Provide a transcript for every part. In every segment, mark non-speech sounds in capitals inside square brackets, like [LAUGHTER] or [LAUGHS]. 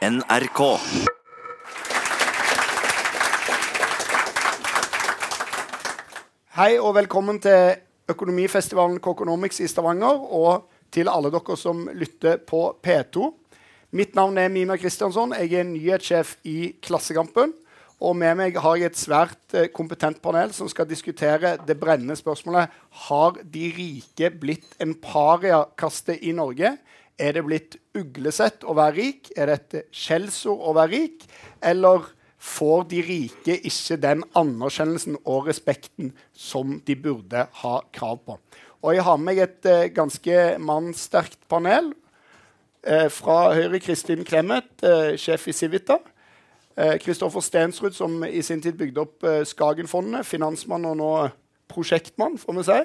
NRK. Hei og velkommen til økonomifestivalen Kokonomics i Stavanger, og til alle dere som lytter på P2. Mitt navn er Mima Kristiansson. Jeg er nyhetssjef i Klassekampen. Og med meg har jeg et svært eh, kompetent panel som skal diskutere det brennende spørsmålet Har de rike blitt en pariakaste i Norge. Er det blitt uglesett å være rik? Er det et skjellsord å være rik? Eller får de rike ikke den anerkjennelsen og respekten som de burde ha krav på? Og jeg har med meg et uh, ganske mannsterkt panel. Uh, fra Høyre Kristin Clemet, uh, sjef i Civita. Kristoffer Stensrud, som i sin tid bygde opp Skagenfondet. Finansmann og nå prosjektmann, får vi si.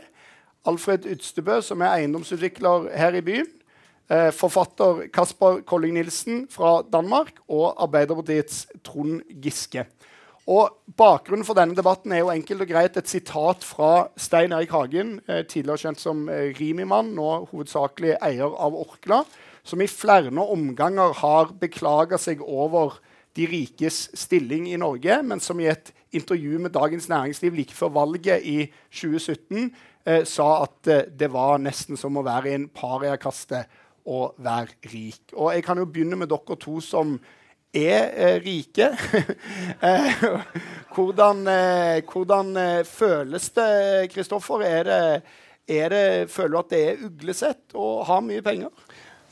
Alfred Utstebø, som er eiendomsutvikler her i byen. Eh, forfatter Kasper Kolling Nilsen fra Danmark og Arbeiderpartiets Trond Giske. Og Bakgrunnen for denne debatten er jo enkelt og greit et sitat fra Stein Erik Hagen, eh, tidligere kjent som eh, Rimi-mann, nå hovedsakelig eier av Orkla, som i flere omganger har beklaga seg over de rikes stilling i Norge, men som i et intervju med Dagens Næringsliv like før valget i 2017 eh, sa at det var nesten som å være i en pariakaste å være rik. Og jeg kan jo begynne med dere to som er eh, rike. [LAUGHS] Eh, hvordan, eh, hvordan føles det, Kristoffer? Er det, er det, føler du at det er uglesett å ha mye penger?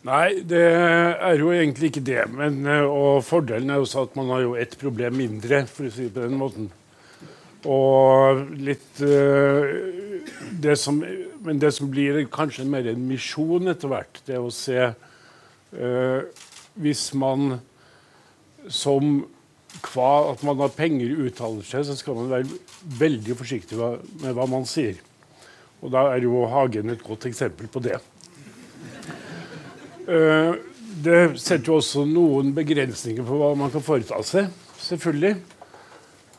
Nei, det er jo egentlig ikke det. Men, eh, og fordelen er jo at man har jo ett problem mindre, for å si det på den måten. Og litt uh, det som, Men det som blir kanskje mer en misjon etter hvert, det å se uh, Hvis man som hva at man har penger uttaler seg, så skal man være veldig forsiktig med hva man sier. Og da er jo Hagen et godt eksempel på det. Uh, det setter jo også noen begrensninger på hva man kan foreta seg, selvfølgelig.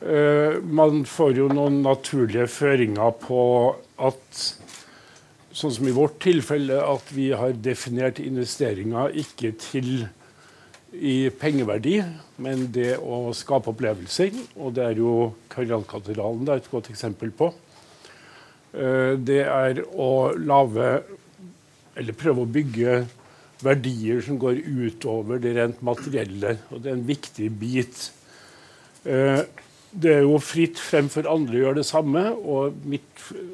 Uh, man får jo noen naturlige føringer på at Sånn som i vårt tilfelle, at vi har definert investeringer ikke til i pengeverdi, men det å skape opplevelser. Og det er jo Kajalkatedralen et godt eksempel på. Eh, det er å lage Eller prøve å bygge verdier som går utover det rent materielle. Og det er en viktig bit. Eh, det er jo fritt frem for andre å gjøre det samme. Og mitt,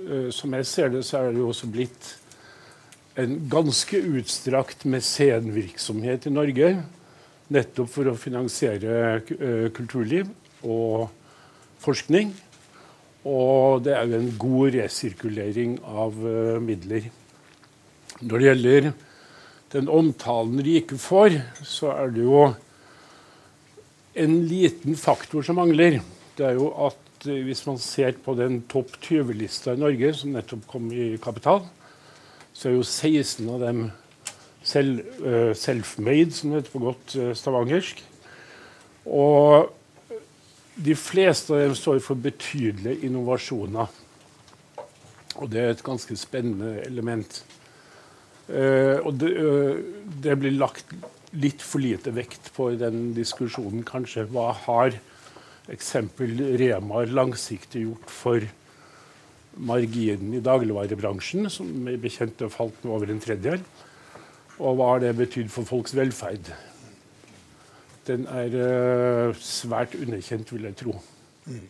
eh, som jeg ser det, så er det jo også blitt en ganske utstrakt mesenvirksomhet i Norge. Nettopp for å finansiere eh, kulturliv og forskning. Og det er jo en god resirkulering av midler. Når det gjelder den omtalen rike får, så er det jo en liten faktor som mangler. Det er jo at eh, hvis man ser på den topp 20-lista i Norge, som nettopp kom i Kapital, så er jo 16 av dem selv, uh, self-made, som det heter på godt uh, stavangersk. Og de fleste av dem står for betydelige innovasjoner. Og det er et ganske spennende element. Uh, og det, det, blir lagt litt for lite vekt på i den diskusjonen, kanskje. Hva har eksempel Rema langsiktig gjort for marginen i dagligvarebransjen, som er bekjent falt med over en tredjedel? Og hva har det betydd for folks velferd? Den er uh, svært underkjent, vil jeg tro. Mm.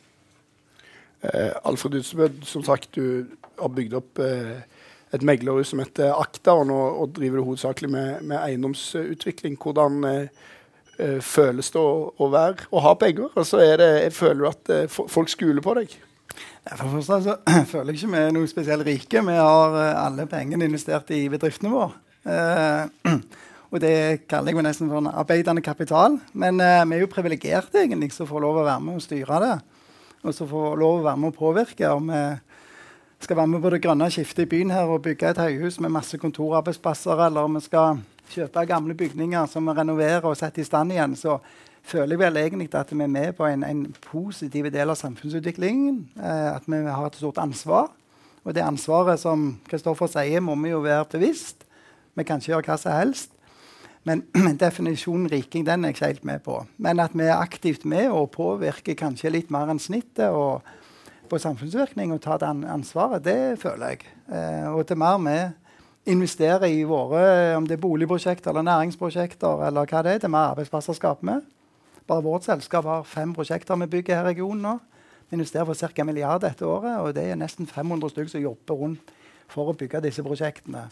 Alfred Utsebø, som sagt, du har bygd opp et meglerhus som heter Akta, og, nå, og driver du hovedsakelig med, med eiendomsutvikling. Hvordan eh, eh føles det å, å, være, å ha penger? Altså er det, føler du at eh, folk skuler på deg? For det første så [CLEARS THROAT] føler jeg ikke vi er noe spesielt rike. Vi har eh, alle pengene investert i bedriftene våre. Eh, [CLEARS THROAT] og det kaller jeg nesten for en arbeidende kapital. Men eh, vi er jo privilegerte egentlig som får lov å være med og styre det. Og så får lov å være med å påvirke. om vi skal være med på det grønne skiftet i byen her og bygge et høyhus med masse kontorarbeidsplasser, eller om vi skal kjøpe gamle bygninger som vi renoverer og setter i stand igjen, så føler jeg vel egentlig at vi er med på en, en positiv del av samfunnsutviklingen. Eh, at vi har et stort ansvar. Og det ansvaret som Kristoffer sier, må vi jo være bevisst. Vi kan ikke gjøre hva som helst. Men, [CLEARS THROAT] definisjonen riking den er jeg ikke helt med på. Men at vi er aktivt med og påvirker kanskje litt mer enn snittet og på samfunnsvirkning og tar det ansvaret, det føler jeg. Eh, og til mer vi investerer i våre om det er boligprosjekter eller næringsprosjekter, eller hva det er, til mer arbeidsplasser skaper vi. Bare vårt selskap har fem prosjekter vi bygger her i regionen nå. Vi investerer for ca. en milliard dette året, og det er nesten 500 stykker som jobber rundt for å bygge disse prosjektene.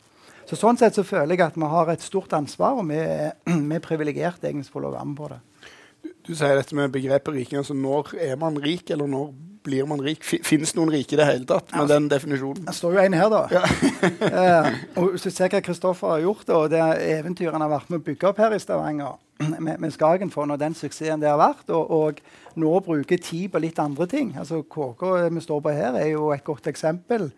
Så Sånn sett så føler jeg at vi har et stort ansvar, og vi er, [CLEARS THROAT] vi er privilegerte for å være med på det. Du, du, sier dette med begrepet riking. altså Når er man rik, eller når blir man rik? Fins noen rike i det hele tatt med altså, den definisjonen? Det står jo en her, da. Ja. [LAUGHS] eh, og Hvis du ser hva Kristoffer har gjort, og det eventyret han har vært med å bygge opp her i Stavanger [CLEARS THROAT] med, med Skagenfond og den suksessen det har vært, og, og nå bruker tid på litt andre ting. Altså KK vi står på her, er jo et godt eksempel.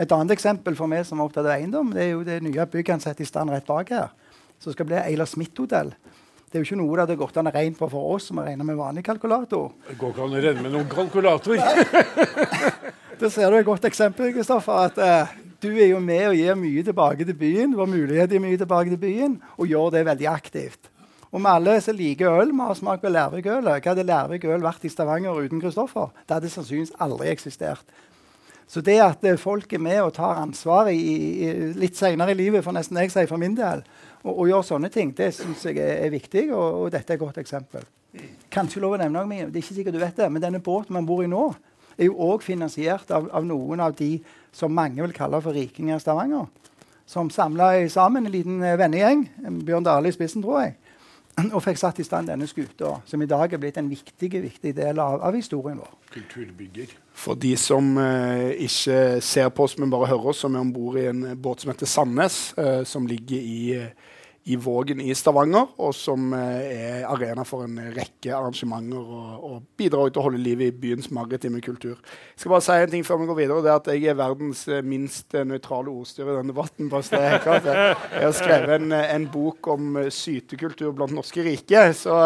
Et annet eksempel for meg som er opptatt av eiendom, det er jo det nye bygget han setter i stand rett bak her. Som skal bli Eila Smith-hotell. Det er jo ikke noe det hadde gått an å regne på for oss som har regna med vanlig kalkulator. Det går ikke an å regne med noen kalkulator. [LAUGHS] da ser du et godt eksempel, Kristoffer. at uh, Du er jo med og gir mye tilbake til byen. Har mulighet til mye tilbake til byen, og gjør det veldig aktivt. Og vi alle som liker øl, vi har smakt på Lærvik-ølet. Hva hadde Lærvik-øl vært i Stavanger uten Kristoffer? Det hadde sannsynligvis aldri eksistert. Så det at folk er med og tar ansvar i, i, litt senere i livet, for nesten jeg sier for min del, og, å gjøre sånne ting, det syns jeg er, er viktig, og, og, dette er et godt eksempel. Kanskje lov å nevne noe, det er ikke sikkert du vet det, men denne båten man bor i nå, er jo òg finansiert av, av, noen av de som mange vil kalle for rikinger i Stavanger. Som samla sammen en liten vennegjeng, Bjørn Dale i spissen, tror jeg, [CLEARS THROAT] og fikk satt i stand denne skuta, som i dag er blitt en viktig, viktig del av, av historien vår. Kulturbygger. For de som eh, ikke ser på oss, men bare hører oss, som er om bord i en båt som heter Sandnes, eh, som ligger i eh, i Vågen i Stavanger, og som eh, er arena for en rekke arrangementer og, og bidrar til å holde liv i byens maritime kultur. Jeg skal bare si en ting før vi går videre, det er at jeg er verdens eh, minst eh, nøytrale ordstyrer i denne debatten. Jeg har skrevet en, en bok om sytekultur blant norske rike, så,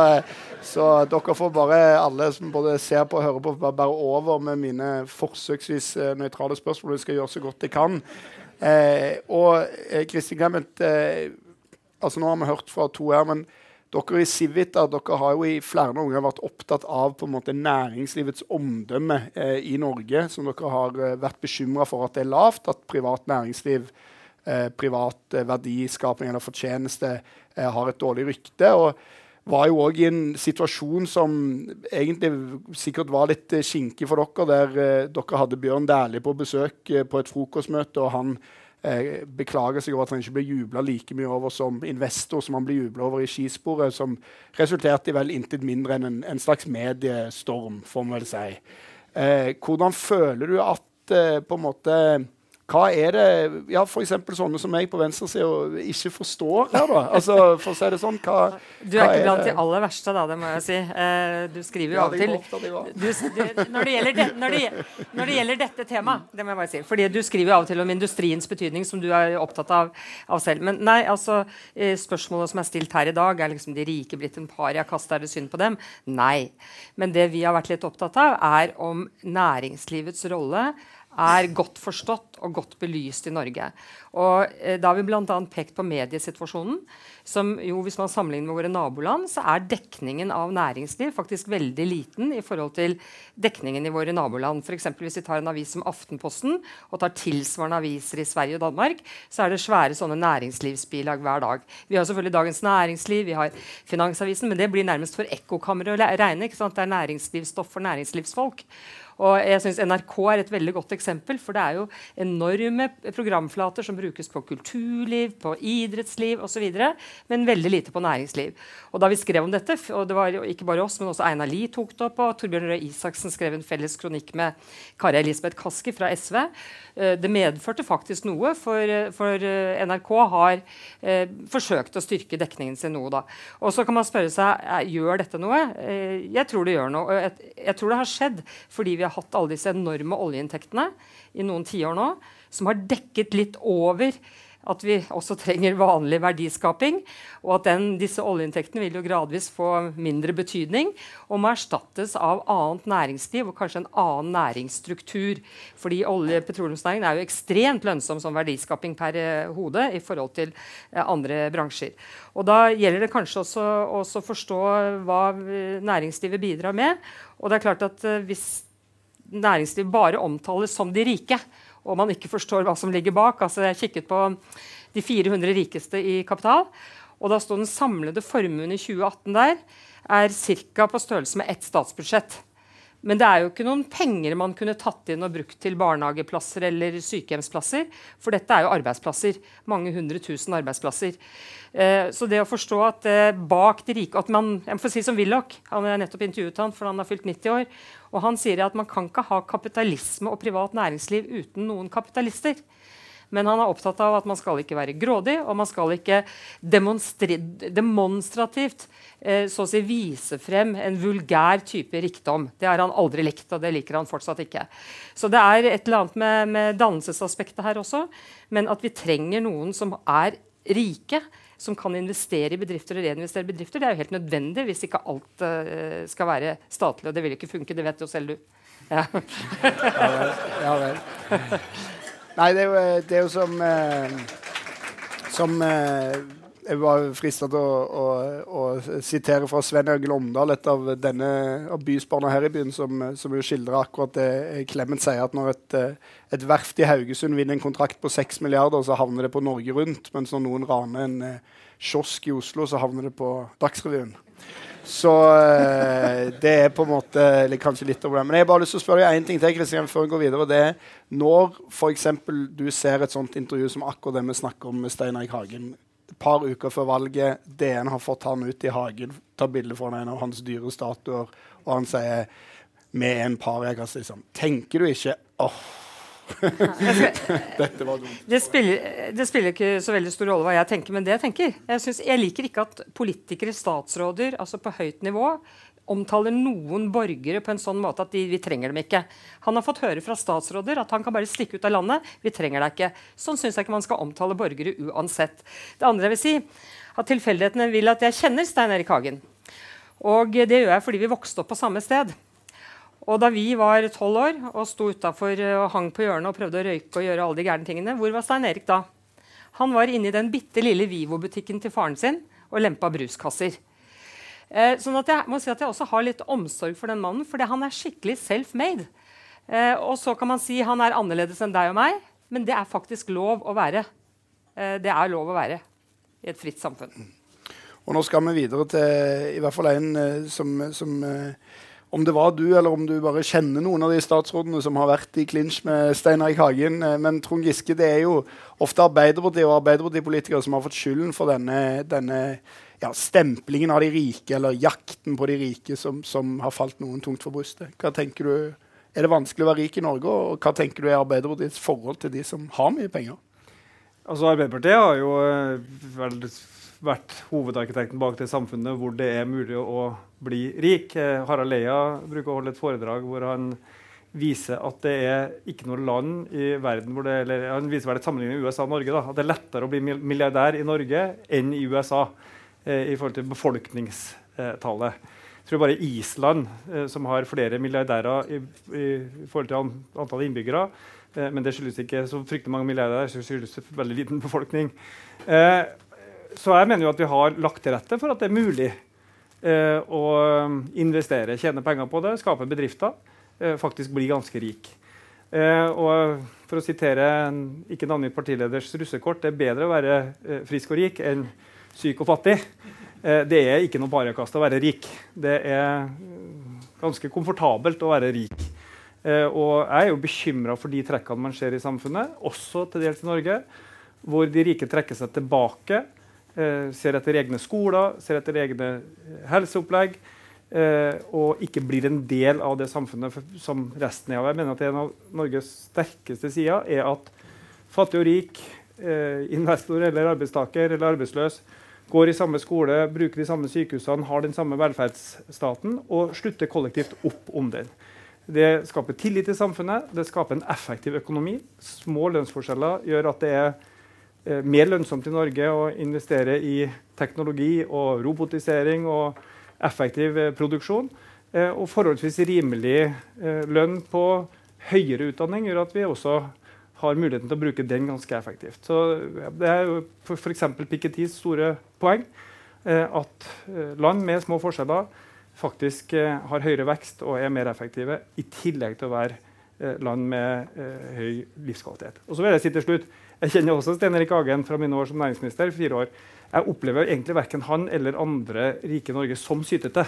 så, dere får bare, alle som både ser på og hører på, bare over med mine forsøksvis nøytrale spørsmål. Jeg skal gjøre så godt jeg kan. Eh, og Kristin Clement, eh, altså Nå har vi hørt fra to her, men dere i Civita dere har jo i flere ganger vært opptatt av på en måte næringslivets omdømme eh, i Norge, som dere har eh, vært bekymra for at det er lavt, at privat næringsliv, eh, privat eh, verdiskaping eller fortjeneste eh, har et dårlig rykte. og var jo òg i en situasjon som egentlig sikkert var litt skinke for dere, der dere hadde Bjørn Dæhlie på besøk på et frokostmøte, og han eh, beklager seg over at han ikke ble jubla like mye over som investor som han ble jubla over i skisporet, som resulterte i vel intet mindre enn en, en slags mediestorm, får man vel si. Eh, hvordan føler du at eh, på en måte hva er det ja, F.eks. sånne som meg på venstresida ikke forstår her, da? [LAUGHS] Altså, for å si det sånn, hva, Du er ikke blant de aller verste, da, det må jeg si. Uh, du skriver jo ja, av og til du, du, når, det det, når, det, når det gjelder dette temaet, det må jeg bare si Fordi du skriver jo av og til om industriens betydning, som du er opptatt av, av selv. Men nei, altså, eh, spørsmålet som er stilt her i dag, er liksom de rike blitt en pariakast, er det synd på dem? Nei. Men det vi har vært litt opptatt av, er om næringslivets rolle er godt forstått og godt belyst i Norge. Og eh, Da har vi bl.a. pekt på mediesituasjonen. som jo, Hvis man sammenligner med våre naboland, så er dekningen av næringsliv faktisk veldig liten i forhold til dekningen i våre naboland. For Hvis vi tar en avis som Aftenposten og tar tilsvarende aviser i Sverige og Danmark, så er det svære sånne næringslivsbilag hver dag. Vi har selvfølgelig Dagens Næringsliv, vi har Finansavisen, men det blir nærmest for ekkokammeret å regne. ikke sant? Det er næringslivsstoff for næringslivsfolk. Og jeg synes NRK er et veldig godt eksempel, for det er jo enorme programflater som brukes på kulturliv, på idrettsliv osv., men veldig lite på næringsliv. Og da vi skrev om dette, og det var ikke bare oss, men også Einar Lie tok det opp, og Torbjørn Røe Isaksen skrev en felles kronikk med Kari Elisabeth Kaski fra SV, eh, det medførte faktisk noe, for, eh, for eh, NRK har eh, forsøkt å styrke dekningen sin noe. Og så kan man spørre seg gjør dette noe. Jeg tror det gjør noe. Jeg, jeg tror det har skjedd fordi vi har hatt alle disse enorme oljeinntektene i noen tiår nå, som har dekket litt over at vi også trenger vanlig verdiskaping, og at den, disse oljeinntektene vil jo gradvis få mindre betydning og må erstattes av annet næringsliv og kanskje en annen næringsstruktur. Fordi olje- og petroleumsnæringen er jo ekstremt lønnsom som verdiskaping per eh, hode i forhold til eh, andre bransjer. Og Da gjelder det kanskje også å forstå hva næringslivet bidrar med. Og det er klart at eh, Hvis næringsliv bare omtales som de rike, og man ikke forstår hva som ligger bak. Altså, jeg kikket på de 400 rikeste i kapital, og da sto den samlede formuen i 2018 der er ca. på størrelse med ett statsbudsjett. Men det er jo ikke noen penger man kunne tatt inn og brukt til barnehageplasser eller sykehjemsplasser. For dette er jo arbeidsplasser. Mange hundre tusen arbeidsplasser. Eh, så det å forstå at eh, bak de rike at man, Jeg får si som Willoch, han har nettopp intervjuet han, for han har fylt 90 år. og Han sier at man kan ikke ha kapitalisme og privat næringsliv uten noen kapitalister. Men han er opptatt av at man skal ikke være grådig, og man skal ikke demonstrativt eh, så å si vise frem en vulgær type rikdom. Det har han aldri likt, og det liker han fortsatt ikke. Så det er et eller annet med, med dannelsesaspektet her også, men at vi trenger noen som er rike som kan investere i bedrifter og reinvestere i bedrifter. Det er jo helt nødvendig hvis ikke alt uh, skal være statlig. Og det vil ikke funke. Det vet jo selv du. Ja. ja vel. Ja vel. Nei, det er jo, eh, det er jo som eh, Som eh, jeg var frista til å, å, å, sitere fra Sven Jørgen Omdal, et av denne av bysbarna her i byen, som, som jo skildrer akkurat det Clement sier, at når et, et, verft i Haugesund vinner en kontrakt på 6 milliarder, så havner det på Norge Rundt, mens når noen raner en kiosk i Oslo, så havner det på Dagsrevyen. Så uh, det er på en måte kanskje litt av det. Men jeg har bare lyst til å spørre deg én ting til Kristian, før vi går videre. det er Når f.eks. du ser et sånt intervju som akkurat det vi snakker om med Stein Erik Hagen, et par uker før valget, DN har fått han ut i hagen, tar bilde foran en av hans dyre statuer, og han sier med en pariakasse, liksom. Tenker du ikke åh, [LAUGHS] Dette var dumt. Det spiller, det spiller, ikke så veldig stor rolle hva jeg tenker, men det jeg tenker Jeg, synes, jeg liker ikke at politikere, statsråder, altså på høyt nivå, omtaler noen borgere på en sånn måte at de, vi trenger dem ikke. Han har fått høre fra statsråder at han kan bare stikke ut av landet. Vi trenger deg ikke. Sånn syns jeg ikke man skal omtale borgere uansett. Det andre jeg vil si, at tilfeldighetene vil at jeg kjenner Stein Erik Hagen. Og det gjør jeg fordi vi vokste opp på samme sted. Og da vi var tolv år og sto utafor eh, og hang på hjørnet og prøvde å røyke og gjøre alle de gærne tingene, hvor var Stein Erik da? Han var inne i den bitte lille Vivo-butikken til faren sin og lempa bruskasser. Eh, sånn at jeg må si at jeg også har litt omsorg for den mannen, for han er skikkelig self-made. Eh, og så kan man si han er annerledes enn deg og meg, men det er faktisk lov å være. Eh, det er lov å være i et fritt samfunn. Og nå skal vi videre til i hvert fall en uh, som, som uh, om det var du, eller om du bare kjenner noen av de statsrådene som har vært i klinsj med Stein Erik Hagen. Eh, men Trond Giske, det er jo ofte Arbeiderpartiet og Arbeiderpartipolitikere som har fått skylden for denne, denne ja, stemplingen av de rike, eller jakten på de rike, som, som, har falt noen tungt for brystet. Hva tenker du, Er det vanskelig å være rik i Norge, og hva tenker du er Arbeiderpartiets forhold til de som har mye penger? Altså Arbeiderpartiet har jo eh, vel vært hovedarkitekten bak det samfunnet hvor det er mulig å bli rik. Eh, Harald Leia bruker å holde et foredrag hvor han viser at det er ikke noe land i verden hvor det eller Han viser vel et sammenligning USA og Norge. da, At det er lettere å bli milliardær i Norge enn i USA eh, i forhold til befolkningstallet. Jeg tror bare Island, eh, som har flere milliardærer i, i, i forhold til an, antall innbyggere eh, Men det skyldes ikke så fryktelig mange milliardærer, så skyldes det veldig liten befolkning. Eh, så jeg mener jo at vi har lagt til rette for at det er mulig eh, å investere, tjene penger på det, skape bedrifter, eh, faktisk bli ganske rik. Eh, og for å sitere en ikke navngitt partileders russekort, det er bedre å være eh, frisk og rik enn syk og fattig. Eh, det er ikke noe barekast å være rik. Det er ganske komfortabelt å være rik. Eh, og jeg er jo bekymra for de trekkene man ser i samfunnet, også til dels i Norge, hvor de rike trekker seg tilbake Eh, ser etter egne skoler, ser etter egne eh, helseopplegg. Eh, og ikke blir en del av det samfunnet som resten er. Jeg mener at En av Norges sterkeste sider er at fattig og rik, investor eller arbeidstaker eller arbeidsløs går i samme skole, bruker de samme sykehusene, har den samme velferdsstaten og slutter kollektivt opp om den. Det skaper tillit i samfunnet, det skaper en effektiv økonomi. Små lønnsforskjeller gjør at det er eh, mer lønnsomt i Norge å investere i teknologi og robotisering og effektiv eh, produksjon. Eh, og forholdsvis rimelig eh, lønn på høyere utdanning gjør at vi også har muligheten til å bruke den ganske effektivt. Så Det er jo f.eks. Pikettys store poeng at land med små forskjeller faktisk har høyere vekst og er mer effektive, i tillegg til å være land med høy livskvalitet. Og så vil Jeg si til slutt, jeg kjenner også Stein Erik Hagen fra mine år som næringsminister. fire år. Jeg opplever egentlig verken han eller andre rike Norge som sytete.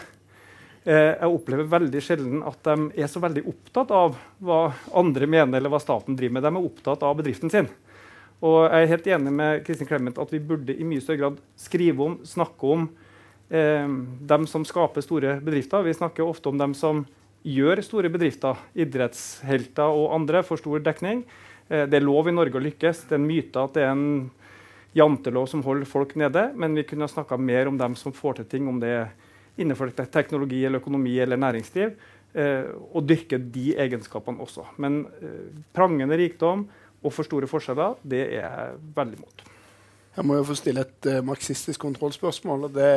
Eh, jeg opplever veldig sjelden at de er så veldig opptatt av hva andre mener, eller hva staten driver med. De er opptatt av bedriften sin. Og jeg er helt enig med Kristin Clemet at vi burde i mye større grad skrive om, snakke om eh, dem som skaper store bedrifter. Vi snakker ofte om dem som gjør store bedrifter. Idrettshelter og andre får stor dekning. Eh, det er lov i Norge å lykkes. Det er en myte at det er en jantelov som holder folk nede. Men vi kunne ha snakka mer om dem som får til ting, om det er innenfor teknologi eller økonomi eller næringsliv. Eh, og dyrke de egenskapene også. Men eh, prangende rikdom og for store forskjeller, det er jeg veldig imot. Jeg må jo få stille et uh, marxistisk kontrollspørsmål. Og det,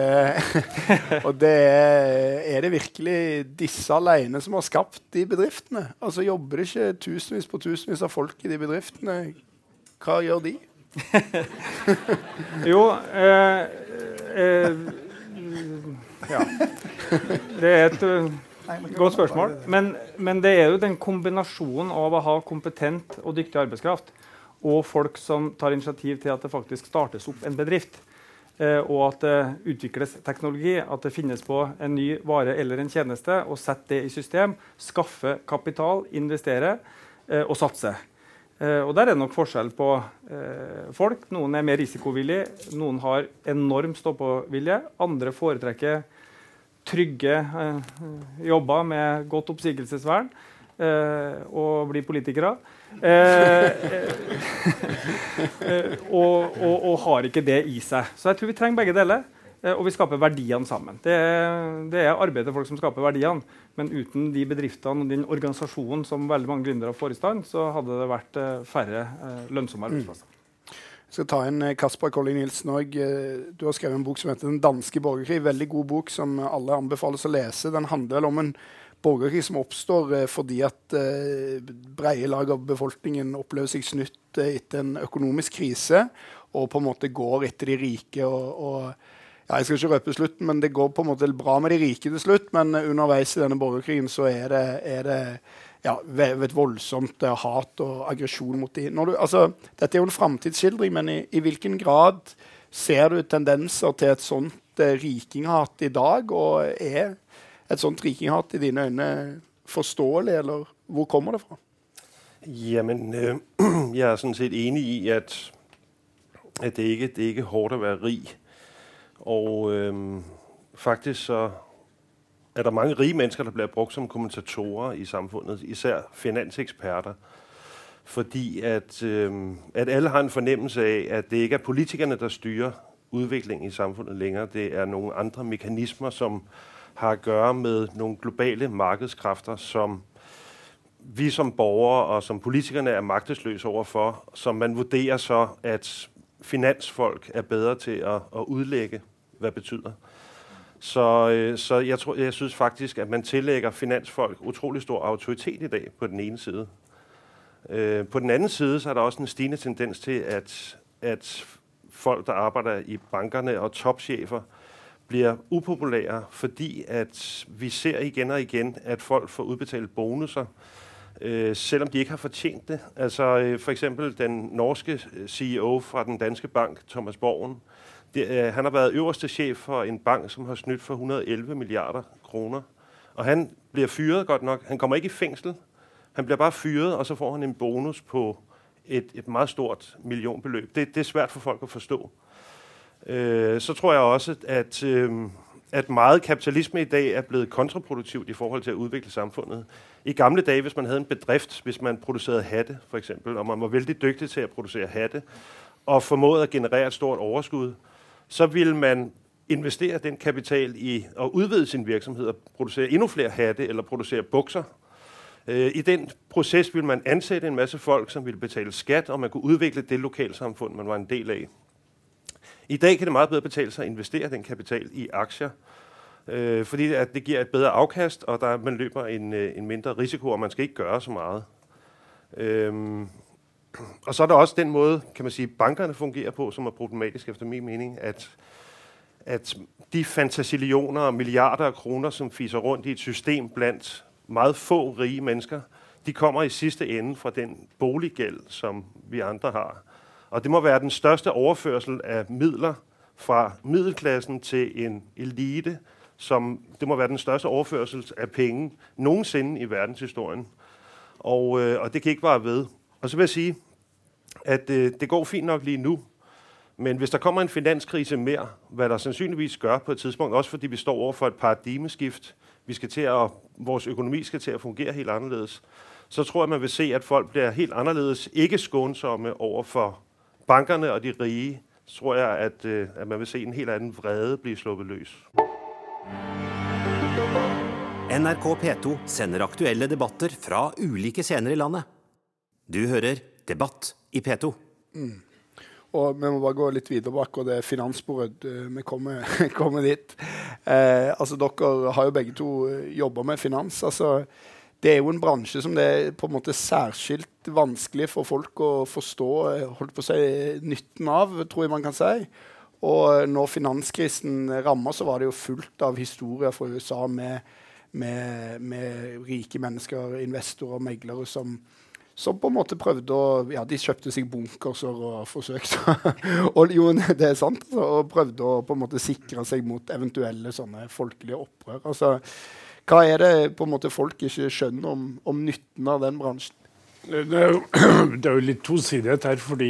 [LAUGHS] og det er, det virkelig disse alene som har skapt de bedriftene? Altså Jobber det ikke tusenvis på tusenvis av folk i de bedriftene? Hva gjør de? jo eh, eh, ja. Det er et uh, godt spørsmål. Men, men, det er jo den kombinasjonen av å ha kompetent og dyktig arbeidskraft og folk som tar initiativ til at det faktisk startes opp en bedrift, uh, og at det utvikles teknologi, at det finnes på en ny vare eller en tjeneste, og sette det i system, skaffe kapital, investere uh, og satse. Uh, og Der er det nok forskjell på folk. Noen er mer risikovillige, noen har enorm stå-på-vilje. Andre foretrekker trygge eh, jobber med godt oppsigelsesvern eh, og blir politikere. Eh, og, og, og, har ikke det i seg. Så jeg tror vi trenger begge deler. Og vi skaper verdiene sammen. Det er, det er arbeidet til folk som skaper verdiene. Men uten de bedriftene og den organisasjonen som veldig mange gründere får i stand, så hadde det vært færre lønnsomme arbeidsplasser. Jeg skal ta inn eh, Kasper Colling Nilsen òg. Eh, du har skrevet en bok som heter 'Den danske borgerkrig'. Veldig god bok som alle anbefales å lese. Den handler om en borgerkrig som oppstår eh, fordi at breie lag av befolkningen opplever seg snytt etter en økonomisk krise, og på en måte går etter de rike. og, og ja, jeg skal ikke røpe slutten, men Det går på en måte bra med de rike til slutt, men underveis i denne borgerkrigen så er det, er det ja, et voldsomt hat og aggresjon mot dem. Altså, dette er jo en framtidsskildring, men i, i, hvilken grad ser du tendenser til et sånt eh, rikinghat i dag? Og er et sånt rikinghat i dine øyne forståelig, eller hvor kommer det fra? Jamen, øh, [CLEARS THROAT] jeg er sådan set enig i, at, at det, ikke, det er ikke hårdt at være rig. Og øh, faktisk så er der mange rige mennesker, der bliver brugt som kommentatorer i samfundet, især finanseksperter, fordi at, øh, at alle har en fornemmelse af, at det ikke er politikerne, der styrer udviklingen i samfundet længere. Det er nogle andre mekanismer, som har å gjøre med noen globale markedskræfter, som vi som borgere og som politikerne er magtesløse overfor, som man vurderer så, at finansfolk er bedre til at, at hva hvad betyder. Så, øh, så jeg, jeg synes faktisk, at man tillegger finansfolk utrolig stor autoritet i dag på den ene side. Øh, på den anden side, så er der også en stigende tendens til, at, at folk, der arbeider i bankerne og topchefer, bliver upopulære, fordi at vi ser igen og igen, at folk får udbetalt bonuser, øh, selvom de ikke har fortjent det. Altså øh, for eksempel den norske CEO fra den danske bank, Thomas Borgen, det, øh, han har været øverste chef for en bank, som har snydt for 111 milliarder kroner. Og han bliver fyret godt nok. Han kommer ikke i fængsel. Han bliver bare fyret, og så får han en bonus på et, et meget stort millionbeløb. Det, det er svært for folk at forstå. Øh, så tror jeg også, at, øh, at meget kapitalisme i dag er blevet kontraproduktivt i forhold til at udvikle samfundet. I gamle dage, hvis man havde en bedrift, hvis man producerede hatte for eksempel, og man var vældig dygtig til at producere hatte, og formåede at generere et stort overskud, så ville man investere den kapital i at udvide sin virksomhed og producere endnu flere hatte eller producere bukser. Øh, I den proces ville man ansætte en masse folk, som ville betale skat, og man kunne udvikle det lokalsamfund, man var en del af. I dag kan det meget bedre betale sig at investere den kapital i aktier, øh, fordi det giver et bedre afkast, og der man løber en, øh, en mindre risiko, og man skal ikke gøre så meget. Øhm, og så er der også den måde, kan man sige, bankerne fungerer på, som er problematisk efter min mening, at, at de fantasillioner og milliarder af kroner, som fiser rundt i et system blandt meget få rige mennesker, de kommer i sidste ende fra den boliggæld, som vi andre har. Og det må være den største overførsel av midler fra middelklassen til en elite, som det må være den største overførsel av penger noensinne i verdenshistorien. Og, øh, og det kan ikke være ved. Og så vil jeg si at øh, det går fint nok lige nu, men hvis der kommer en finanskrise mer, hva der sannsynligvis gør på et tidspunkt, også fordi vi står over for et paradigmeskift, vi skal til at, vores økonomi skal til at fungere helt annerledes, så tror jeg, man vil se, at folk blir helt annerledes, ikke skånsomme over for bankerne og de rige. Tror jeg, at, øh, at man vil se en helt anden vrede bli sluppet løs. NRK P2 sender aktuelle debatter fra ulike scener i landet. Du hører Debatt i P2. Mm. Og vi må bare gå litt videre bak, og det er Eh, vi kommer, [LAUGHS] kommer dit. Eh, altså, dere har jo begge to eh, jobba med finans. altså det er jo en bransje som det er på en måte særskilt vanskelig for folk å forstå eh, holdt på å si, nytten av, tror jeg man kan si. Og når finanskrisen ramma, så var det jo fullt av historier fra USA med, med, med rike mennesker, investorer, og meglere, som, som på en måte prøvde å Ja, de kjøpte seg bunkerser og forsøkte [LAUGHS] og jo, det er sant, altså, og prøvde å på en måte sikre seg mot eventuelle sånne folkelige opprør. altså hva er det på en måte folk ikke skjønner om, om nytten av den bransjen? Det er, jo, [CLEARS THROAT] det er jo litt tosidighet her, fordi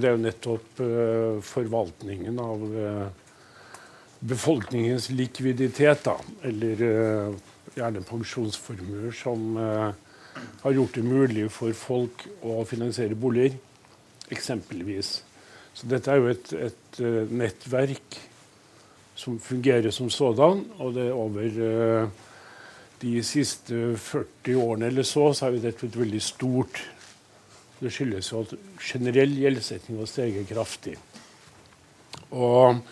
det er jo nettopp uh, forvaltningen av uh, befolkningens likviditet, da, eller uh, gjerne pensjonsformuer, som har gjort det mulig for folk å finansiere boliger, eksempelvis. Så dette er jo et, et nettverk som fungerer som sådan, og det er over de siste 40 årene eller så, så har jo dette blitt veldig stort. Det skyldes jo at generell gjeldsetning har steget kraftig. Og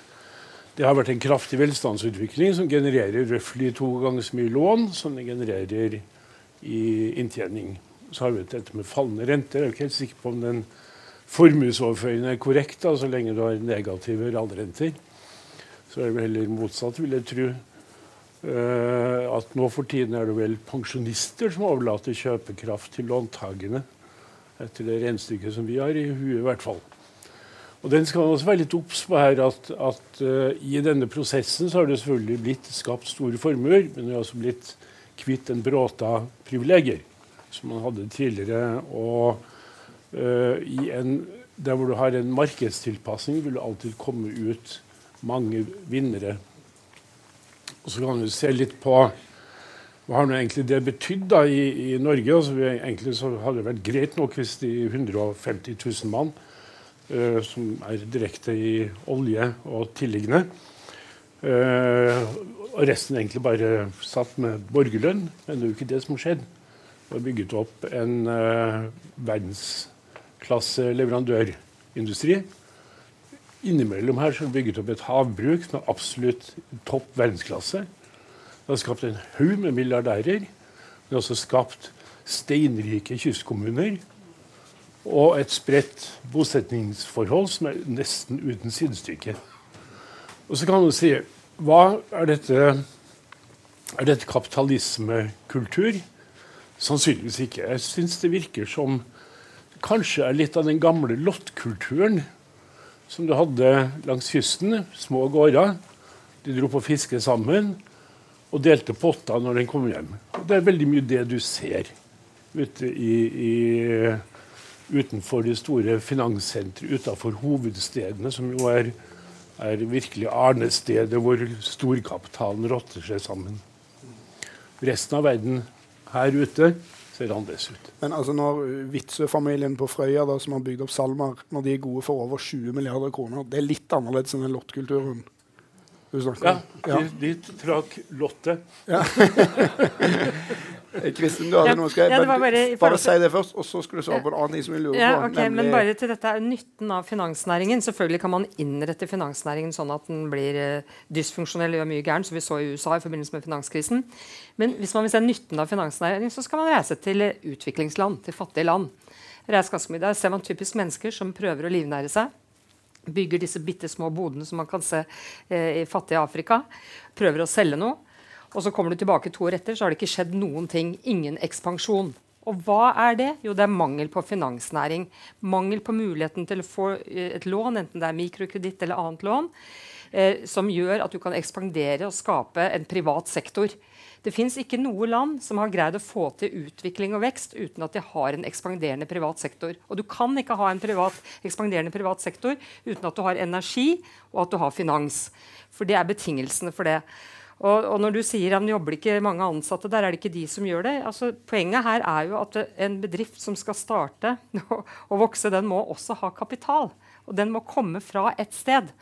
det har vært en kraftig velstandsutvikling som genererer røftlig to ganger så mye lån som det genererer i inntjening. Så har vi dette med fallende renter. Jeg er ikke helt sikker på om den formuesoverføringen er korrekt, da, så lenge du har negative realrenter. Så er det vel heller motsatt, vil jeg tro. Uh, at nå for tiden er det vel pensjonister som overlater kjøpekraft til låntakerne. Etter det regnestykket som vi har i huet, i hvert fall. Og den skal man også være litt obs på her, at, at uh, i denne prosessen så har det selvfølgelig blitt skapt store formuer, men det har også blitt kvitt en bråte av privilegier som man hadde tidligere. Og uh, i en, der hvor du har en markedstilpasning, vil det alltid komme ut mange vinnere og så kan vi se litt på hva har egentlig det betydd da i, i Norge? Altså, vi, egentlig så hadde det vært greit nok hvis de 150 000 mann uh, som er direkte i olje og tilliggende, uh, og resten egentlig bare satt med borgerlønn. Men det er jo ikke det som har skjedd. Det har bygget opp en uh, verdensklasse leverandørindustri Innimellom her så er det bygget opp et havbruk med absolutt topp verdensklasse. Det har skapt en haug med milliardærer. Det har også skapt steinrike kystkommuner. Og et spredt bosetningsforhold som er nesten uten sidestykke. Og så kan man si hva er dette, er dette kapitalismekultur? Sannsynligvis ikke. Jeg syns det virker som kanskje er litt av den gamle lottkulturen som du hadde langs kysten. Små gårder. De dro på fiske sammen og delte potter når den kom hjem. Det er veldig mye det du ser ute i, i, utenfor de store finanssentre, utenfor hovedstedene, som jo er, er virkelig arnestedet hvor storkapitalen rotter seg sammen. Resten av verden her ute ser annerledes ut. Men altså når Witzøe-familien på Frøya da, som har bygd opp SalMar, når de er gode for over 20 milliarder kroner, det er litt annerledes enn den lottkulturen? Du snakker om? Ja, de, de trakk lottet. Ja. [LAUGHS] Kristin, du hadde Ja, noe. Skal jeg ja, bare, bare bare, si det først, og så skulle du svare på en annen ting som vi lurer Ja, på. ok, Men bare til dette er nytten av finansnæringen. Selvfølgelig kan man innrette finansnæringen sånn at den blir uh, dysfunksjonell og gjør mye gærent, som vi så i USA i forbindelse med finanskrisen. Men hvis man vil se nytten av finansnæringen, så skal man reise til uh, utviklingsland, til fattige land. Reise ganske mye. Der ser man typisk mennesker som prøver å livnære seg. Bygger disse bitte små bodene som man kan se eh, i fattige Afrika. Prøver å selge noe. Og så kommer du tilbake to år etter, så har det ikke skjedd noen ting. Ingen ekspansjon. Og hva er det? Jo, det er mangel på finansnæring. Mangel på muligheten til å få eh, et lån, enten det er mikrokreditt eller annet lån, eh, som gjør at du kan ekspandere og skape en privat sektor. Det fins ikke noe land som har greid å få til utvikling og vekst uten at de har en ekspanderende privat sektor. Og du kan ikke ha en privat, ekspanderende privat sektor uten at du har energi og at du har finans. For det er betingelsene for det. Og, og når du sier at det jobber ikke mange ansatte der, er det ikke de som gjør det. Altså, poenget her er jo at en bedrift som skal starte [LAUGHS] og vokse, den må også ha kapital. Og den må komme fra et sted.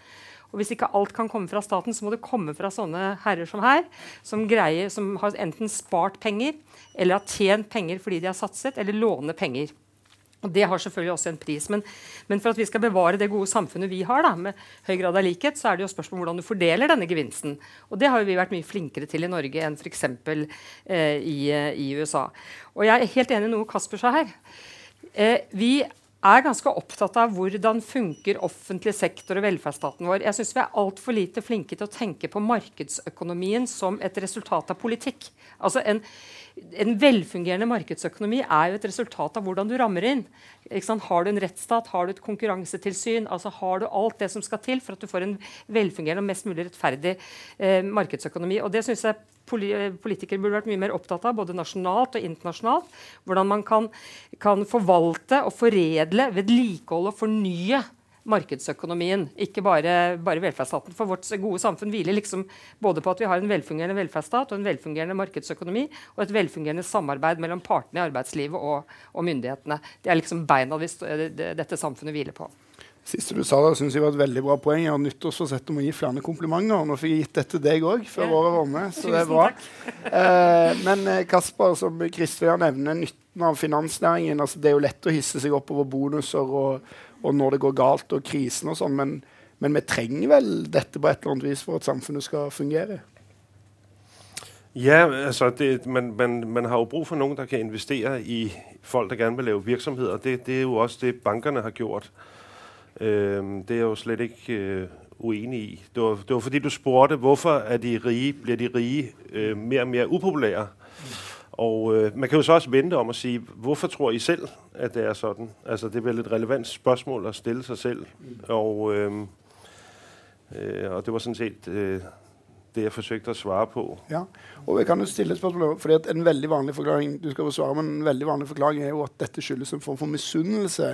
Og hvis ikke alt kan komme fra staten, så må det komme fra sånne herrer som her, som, greier, som har enten spart penger, eller har tjent penger fordi de har satset, eller låner penger. Og Det har selvfølgelig også en pris. Men, men, for at vi skal bevare det gode samfunnet vi har, da, med høy grad av likhet, så er det jo spørsmål om hvordan du fordeler denne gevinsten. Og det har jo vi vært mye flinkere til i Norge enn f.eks. Eh, i, i USA. Og jeg er helt enig i noe Kasper sa her. Eh, vi er ganske opptatt av hvordan funker offentlig sektor og velferdsstaten vår. Jeg synes Vi er altfor lite flinke til å tenke på markedsøkonomien som et resultat av politikk. Altså en, en velfungerende markedsøkonomi er jo et resultat av hvordan du rammer inn. Har du en rettsstat, har du et konkurransetilsyn, altså har du alt det som skal til for at du får en velfungerende og mest mulig rettferdig eh, markedsøkonomi. Og det synes jeg politikere burde vært mye mer opptatt av, både nasjonalt og internasjonalt. Hvordan man kan, kan forvalte og foredle, vedlikeholde og fornye markedsøkonomien, ikke bare, bare, velferdsstaten. For vårt gode samfunn hviler liksom både på at vi har en velfungerende velferdsstat og en velfungerende markedsøkonomi, og et velfungerende samarbeid mellom partene i arbeidslivet og, og myndighetene. Det er liksom beina vi, dette samfunnet hviler på. Siste du sa der, synes jeg var et veldig bra poeng. Jeg har nyttårsforsett om å gi flere komplimenter. Nå fikk jeg gitt dette til deg òg før ja. året var med, så det er bra. Eh, men Kasper, som Kristian nevner, nytten av finansnæringen. Altså, det er jo lett å hisse seg opp over bonuser og, og når det går galt og krisen og sånn, men, men, vi trenger vel dette på et eller annet vis for at samfunnet skal fungere? Ja, altså det, man, man, man, har jo brug for noen som kan investere i folk som gjerne vil lage virksomheter. Det, det er jo også det bankene har gjort. Øh, det er jeg jo slet ikke øh, uenig i. Det var, det var, fordi du spurte hvorfor er de rige, blir de rige øh, mer og mer upopulære. Og øh, Man kan jo så også vente om å si hvorfor tror I selv at det er sånn? Altså, det er vel et relevant spørsmål å stille seg selv. Og, øh, og det var sånn sett øh, det jeg forsøkte å svare på. Ja, og jeg kan jo stille et spørsmål fordi at En veldig vanlig forklaring du skal svare, men en veldig vanlig forklaring er jo at dette skyldes en form for misunnelse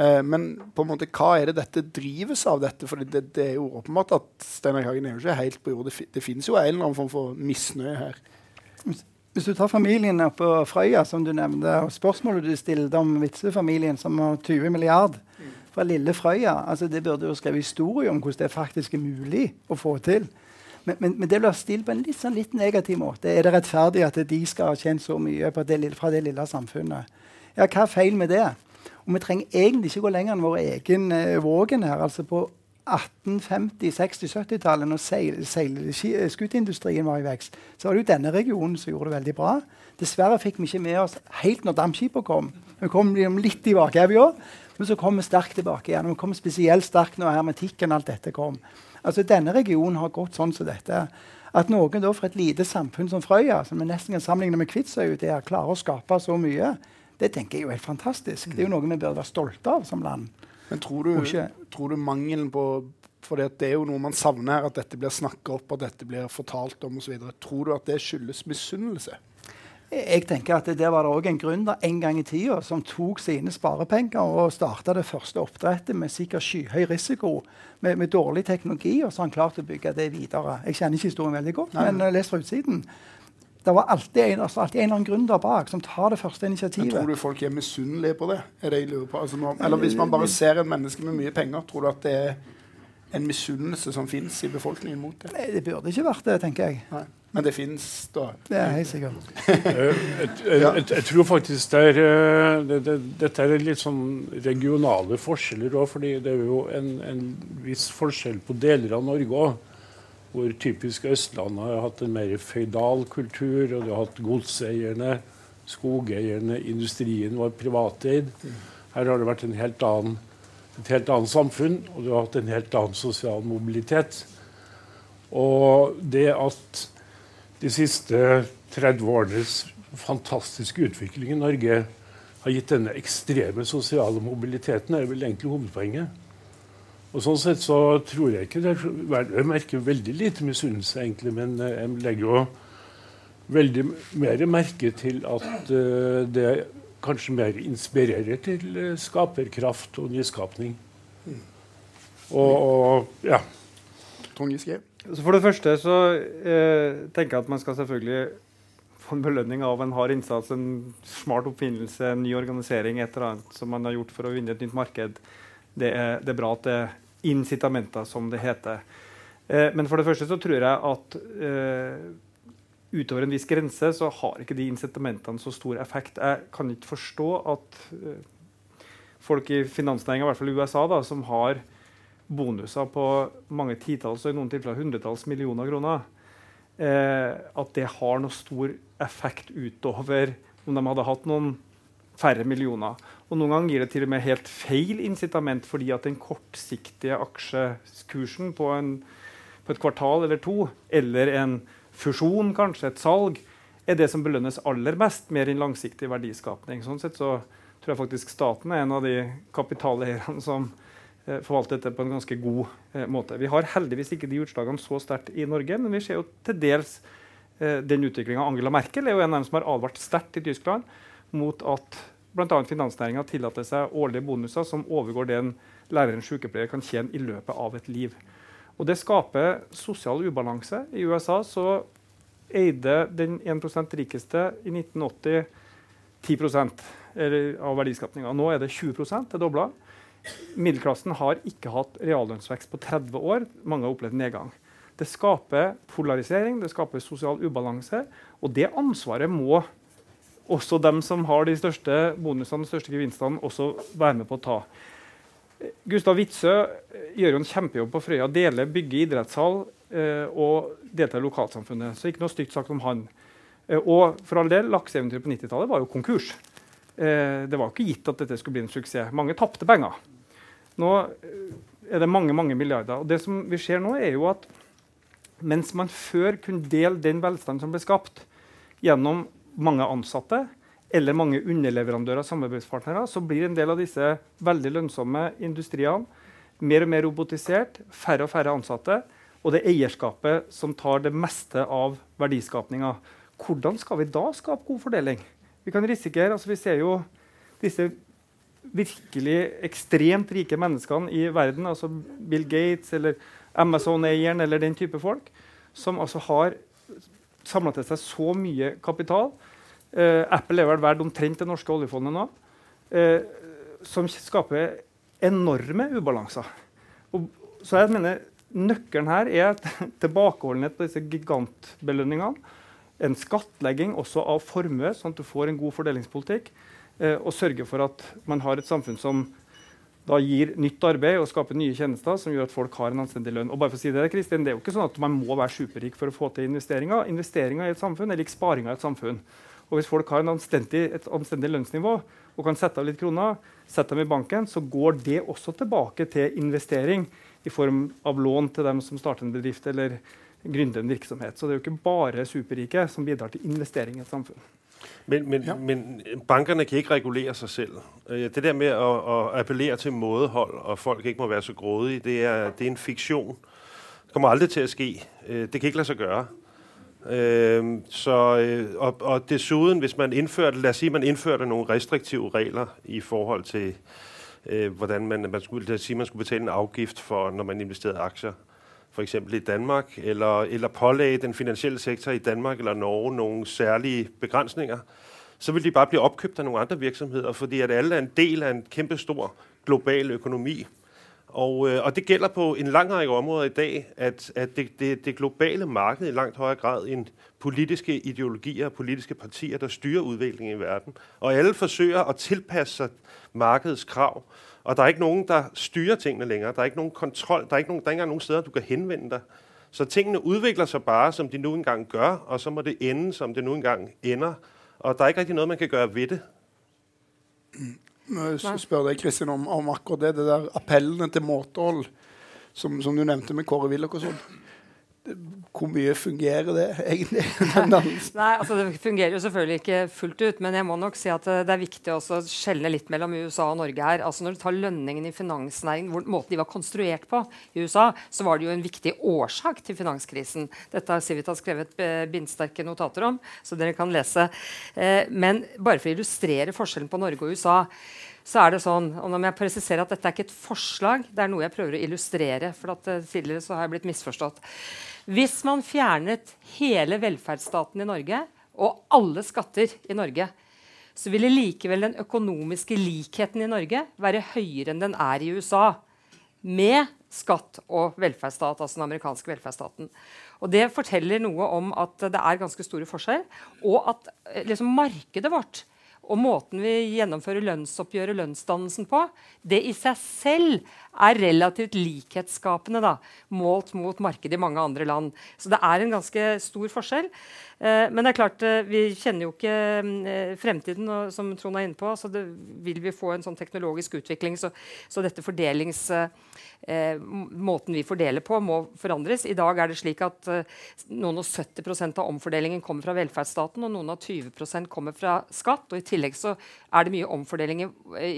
Eh, men på en måte, hva er det dette drives av? dette? For det, det, er jo åpenbart at Steinar Hagen er jo ikke helt på jord. Det, det finnes jo en eller annen form for misnøye her. Hvis du tar familien på Frøya, som du nevnte, og spørsmålet du stilte om Witzøe-familien som har 20 milliard fra lille Frøya altså Det burde jo skrevet historie om hvordan det faktisk er mulig å få til. Men, men, men det blir stilt på en litt, sånn, litt negativ måte. Er det rettferdig at de skal ha tjent så mye det, fra det lille samfunnet? Ja, hva er feil med det? Og vi trenger egentlig ikke gå lenger enn vår egen eh, Vågen her. altså på 1850-, 60-, 70-tallet, når seilskuteindustrien var i vekst, så var det jo denne regionen som gjorde det veldig bra. Dessverre fikk vi ikke med oss helt når dampskipene kom. Vi kom litt tilbake, vi bakevja, men så kom vi sterkt tilbake igjen. Vi kom spesielt sterkt når hermetikken alt dette kom. Altså Denne regionen har gått sånn som dette. At noen da fra et lite samfunn som Frøya, som vi nesten kan sammenligne med Kvitsøy, der, klarer å skape så mye, det tenker jeg er helt fantastisk. Det er jo noe vi bør være stolte av som land. Men tror du, tror du mangelen på for det er jo noe man savner her, at dette blir snakka opp, at dette blir fortalt om osv. Tror du at det skyldes misunnelse? Jeg tenker at Der var det òg en gründer en gang i tida som tok sine sparepenger og starta det første oppdrettet med sikkert skyhøy risiko, med, med, dårlig teknologi, og så har han klart å bygge det videre. Jeg kjenner ikke historien veldig godt, Nei. men uh, les fra utsiden det var alltid en, altså alltid en eller annen gründer bak som tar det første initiativet. Men tror du folk er misunnelige på det? Er det jeg lurer på? Altså, når, eller hvis man bare ser en menneske med mye penger, tror du at det er en misunnelse som fins i befolkningen mot det? Nei, det burde ikke vært det, tenker jeg. Nei. Men det fins da? Det er helt sikkert. Eh, jeg, jeg, jeg, tror faktisk det er, eh, det, det, dette er litt sånn regionale forskjeller òg. fordi det er jo en, en, viss forskjell på deler av Norge òg. Hvor typisk Østlandet har hatt en mer føydal kultur, og du har hatt godseierne, skogeierne, industrien var privateid. Her har det vært helt annen, et helt annet samfunn, og du har hatt en helt annen sosial mobilitet. Og det at de siste 30 årenes fantastiske utvikling i Norge har gitt denne ekstreme sosiale mobiliteten, er vel egentlig hovedpoenget. Og Sånn sett så tror jeg ikke det er, Jeg merker veldig lite misunnelse, egentlig, men eh, jeg legger jo veldig mer merke til at uh, det kanskje mer inspirerer til uh, skaperkraft og nyskapning. Mm. Og, og ja. Trond Giske? For det første så eh, tenker jeg at man skal selvfølgelig få en belønning av en hard innsats, en smart oppfinnelse, en ny organisering, et eller annet som man har gjort for å vinne et nytt marked. Det er, det er bra at det incitamenter, som det heter. Eh, men for det første så tror jeg at eh, utover en viss grense så har ikke de incitamentene så stor effekt. Jeg kan ikke forstå at eh, folk i finansnæringa, i hvert fall i USA, da, som har bonuser på mange titalls og i noen tilfeller hundretalls millioner kroner, eh, at det har noe stor effekt utover om de hadde hatt noen færre millioner. Og Noen ganger gir det til og med helt feil incitament fordi at den kortsiktige aksjekursen på, en, på et kvartal eller to, eller en fusjon, kanskje et salg, er det som belønnes aller mest, mer enn langsiktig verdiskapning. Sånn sett så tror jeg faktisk staten er en av de kapitaleierne som Eh, forvalte dette på en ganske god eh, måte. Vi har heldigvis ikke de utslagene så sterkt i Norge, men vi ser jo til dels eh, den utviklinga. Angela Merkel er jo en av dem som har advart sterkt i Tyskland mot at bl.a. finansnæringa tillater seg årlige bonuser som overgår det en lærer sykepleier kan tjene i løpet av et liv. Og Det skaper sosial ubalanse. I USA så eide den 1% rikeste i 1980 10% av verdiskapninga. Nå er det 20% det er dobla. Middelklassen har ikke hatt reallønnsvekst på 30 år. Mange har opplevd nedgang. Det skaper polarisering, det skaper sosial ubalanse. Og det ansvaret må også dem som har de største bonusene, de største gevinstene, også være med på å ta. Gustav Witzøe gjør jo en kjempejobb på Frøya. Deler, bygger idrettshall eh, og deltar i lokalsamfunnet. Så ikke noe stygt sagt om han. Eh, og for all del, lakseeventyret på 90-tallet var jo konkurs. Eh, det var ikke gitt at dette skulle bli en suksess. Mange tapte penger. Nå eh, er det mange mange milliarder. Og det som vi ser nå er jo at Mens man før kunne dele den velstanden som ble skapt gjennom mange ansatte eller mange underleverandører og samarbeidspartnere, så blir en del av disse veldig lønnsomme industriene mer og mer robotisert, færre og færre ansatte, og det eierskapet som tar det meste av verdiskapninga. Hvordan skal vi da skape god fordeling? Vi kan risikere, altså vi ser jo disse virkelig ekstremt rike menneskene i verden, altså Bill Gates eller Amazon-eieren eller den type folk, som altså har samla til seg så mye kapital eh, Apple er vel verdt omtrent det norske oljefondet nå. Eh, som skaper enorme ubalanser. Og, så jeg mener Nøkkelen her er [LAUGHS] tilbakeholdenhet på disse gigantbelønningene. En skattlegging også av formue, sånn at du får en god fordelingspolitikk eh, og sørge for at man har et samfunn som da gir nytt arbeid og skaper nye tjenester som gjør at folk har en anstendig lønn. Og bare for å si Det Kristin, det er jo ikke sånn at man må være superrik for å få til investeringer. Investeringer i et samfunn er lik sparinga i et samfunn. Og Hvis folk har anstendig, et anstendig lønnsnivå og kan sette av litt kroner, sette dem i banken, så går det også tilbake til investering i form av lån til dem som starter en bedrift eller gründer en virksomhet. Så det er jo ikke bare superrike som bidrar til investering i et samfunn. Men, men, ja. men, bankerne kan ikke regulere seg selv. Øh, det der med å, å appellere til mådehold, og folk ikke må være så grådige, det er, det er en fiksjon. Det kommer aldri til å ske. Øh, det kan ikke la seg gjøre. Øh, så, og, og, dessuten, hvis man innførte, la oss si man innførte noen restriktive regler i forhold til hvordan man, man, skulle, si, man skulle betale en avgift for når man investerede aksjer, f.eks. i Danmark, eller, eller pålegge den finansielle sektor i Danmark eller Norge noen særlige begrensninger, så vil de bare bli oppkjøpt av noen andre virksomheter, fordi at alle er en del av en kjempestor global økonomi. Og, øh, og det gjelder på en lang rekke områder i dag, at, at det, det, det globale markedet i langt højere grad enn politiske ideologier og politiske partier, der styrer utviklingen i verden. Og alle forsøger å tilpasse seg markedets krav. Og der er ikke nogen, der styrer tingene længere. Der er ikke nogen kontrol. Der er ikke, nogen, der er ikke engang nogen steder, du kan henvende dig. Så tingene udvikler sig bare, som de nu engang gør, og så må det ende, som det nu engang ender. Og der er ikke rigtig noget, man kan gøre ved det. Jeg spørre deg, Kristin, om, om, akkurat det, det der appellene til måtehold, som, som du nevnte med Kåre Willoch og sånn. Hvor mye fungerer det egentlig? [LAUGHS] [LAUGHS] Nei, altså Det fungerer jo selvfølgelig ikke fullt ut, men jeg må nok si at det er viktig å skjelne litt mellom USA og Norge her. Altså Når du tar lønningen i finansnæringen, hvor, måten de var konstruert på i USA, så var det jo en viktig årsak til finanskrisen. Dette har Civita skrevet eh, bindsterke notater om, så dere kan lese. Eh, men bare for å illustrere forskjellen på Norge og USA så er det sånn, og nå må jeg presisere at Dette er ikke et forslag, det er noe jeg prøver å illustrere. for at, uh, tidligere så har jeg blitt misforstått. Hvis man fjernet hele velferdsstaten i Norge og alle skatter i Norge, så ville likevel den økonomiske likheten i Norge være høyere enn den er i USA. Med skatt og velferdsstat, altså den amerikanske velferdsstaten. Og Det forteller noe om at det er ganske store forskjeller, og at eh, liksom, markedet vårt og måten vi gjennomfører lønnsoppgjøret, lønnsdannelsen på, det i seg selv er relativt likhetsskapende da, målt mot markedet i mange andre land. Så det er en ganske stor forskjell. Eh, men det er klart, eh, vi kjenner jo ikke eh, fremtiden, og, som Trond er inne på. så det, Vil vi få en sånn teknologisk utvikling, så, så dette fordelings eh, måten vi fordeler på, må forandres. I dag er det slik at eh, noen og 70% av omfordelingen kommer fra velferdsstaten, og noen av 20% kommer fra skatt. og I tillegg så er det mye omfordeling i,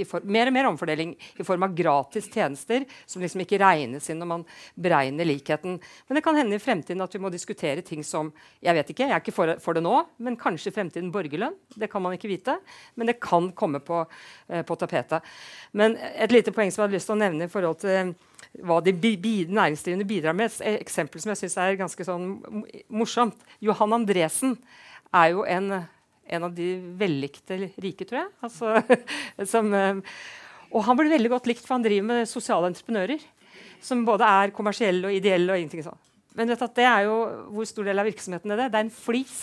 i for, mer og mer omfordeling i form av gratis tjenester som liksom ikke regnes inn når man beregner likheten. Men det kan hende i fremtiden at vi må diskutere ting som Jeg vet ikke, jeg er ikke for, for det nå, men kanskje i fremtiden borgerlønn. Det kan man ikke vite. Men det kan komme på, eh, på tapetet. Men et lite poeng som jeg hadde lyst til å nevne i forhold til hva de næringsdrivende bidrar med. Et eksempel som jeg syns er ganske sånn morsomt. Johan Andresen er jo en, en av de vellikte rike, tror jeg. Altså, [LAUGHS] som, eh, og han blir veldig godt likt, for han driver med sosiale entreprenører. Som både er kommersielle og ideelle. og ingenting sånn. Men vet at det er jo, hvor stor del av virksomheten er det? Det er en flis.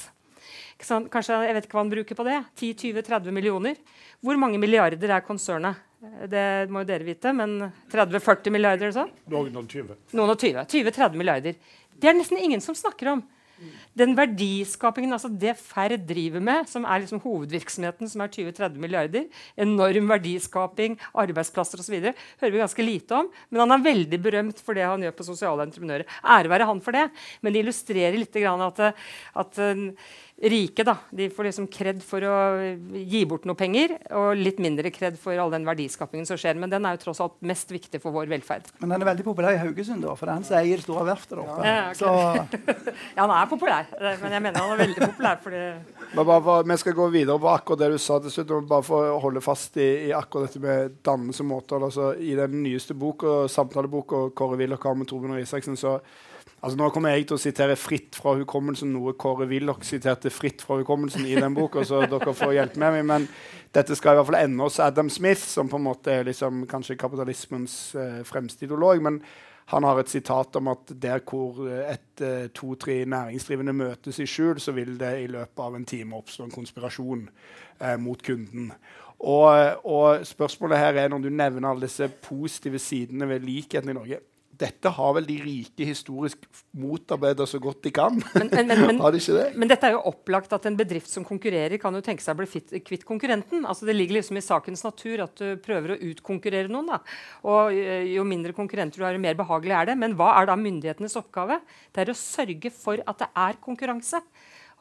Kanskje, jeg vet ikke hva han bruker på det. 10-20-30 millioner. Hvor mange milliarder er konsernet? Det må jo dere vite, men 30-40 milliarder eller sånn? Noen og 20. Noen og 20. 20-30 milliarder. Det er nesten ingen som snakker om. Den verdiskapingen, altså det Ferd driver med, som er liksom hovedvirksomheten, som er 20-30 milliarder, enorm verdiskaping, arbeidsplasser osv., hører vi ganske lite om. Men han er veldig berømt for det han gjør på sosiale entreprenører. Ære være han for det, men det illustrerer litt at, at rike da, de får liksom kred for å gi bort noe penger, og litt mindre kred for all den verdiskapingen som skjer. Men den er jo tross alt mest viktig for vår velferd. Men den er veldig populær i Haugesund, da, for det er han som eier det store verftet der oppe. Ja, okay. [LAUGHS] ja, han er populær, men jeg mener han er veldig populær fordi for, Vi skal gå videre på akkurat det du sa til slutt, bare for å holde fast i, i akkurat dette med dannelse og måter. Altså, I den nyeste boka, samtaleboka Kåre Willoch har med Torbjørn Isaksen, så Altså Nå kommer jeg til å sitere fritt fra hukommelsen, noe Kåre Willoch siterte fritt fra hukommelsen i den boka, så dere får hjelpe med meg. Men dette skal i hvert fall ende hos Adam Smith, som på en måte er liksom kanskje kapitalismens eh, fremste ideolog. Men han har et sitat om at der hvor et eh, to-tre næringsdrivende møtes i skjul, så vil det i løpet av en time oppstå en konspirasjon eh, mot kunden. Og, og, spørsmålet her er når du nevner alle disse positive sidene ved likheten i Norge dette har vel de rike historisk motarbeida så godt de kan? Men, men, men, [LAUGHS] har de ikke det? Men dette er jo opplagt at en bedrift som konkurrerer, kan jo tenke seg å bli fit, kvitt konkurrenten. Altså Det ligger liksom i sakens natur at du prøver å utkonkurrere noen. da. Og eh, Jo mindre konkurrenter du har, jo mer behagelig er det. Men hva er da myndighetenes oppgave? Det er å sørge for at det er konkurranse.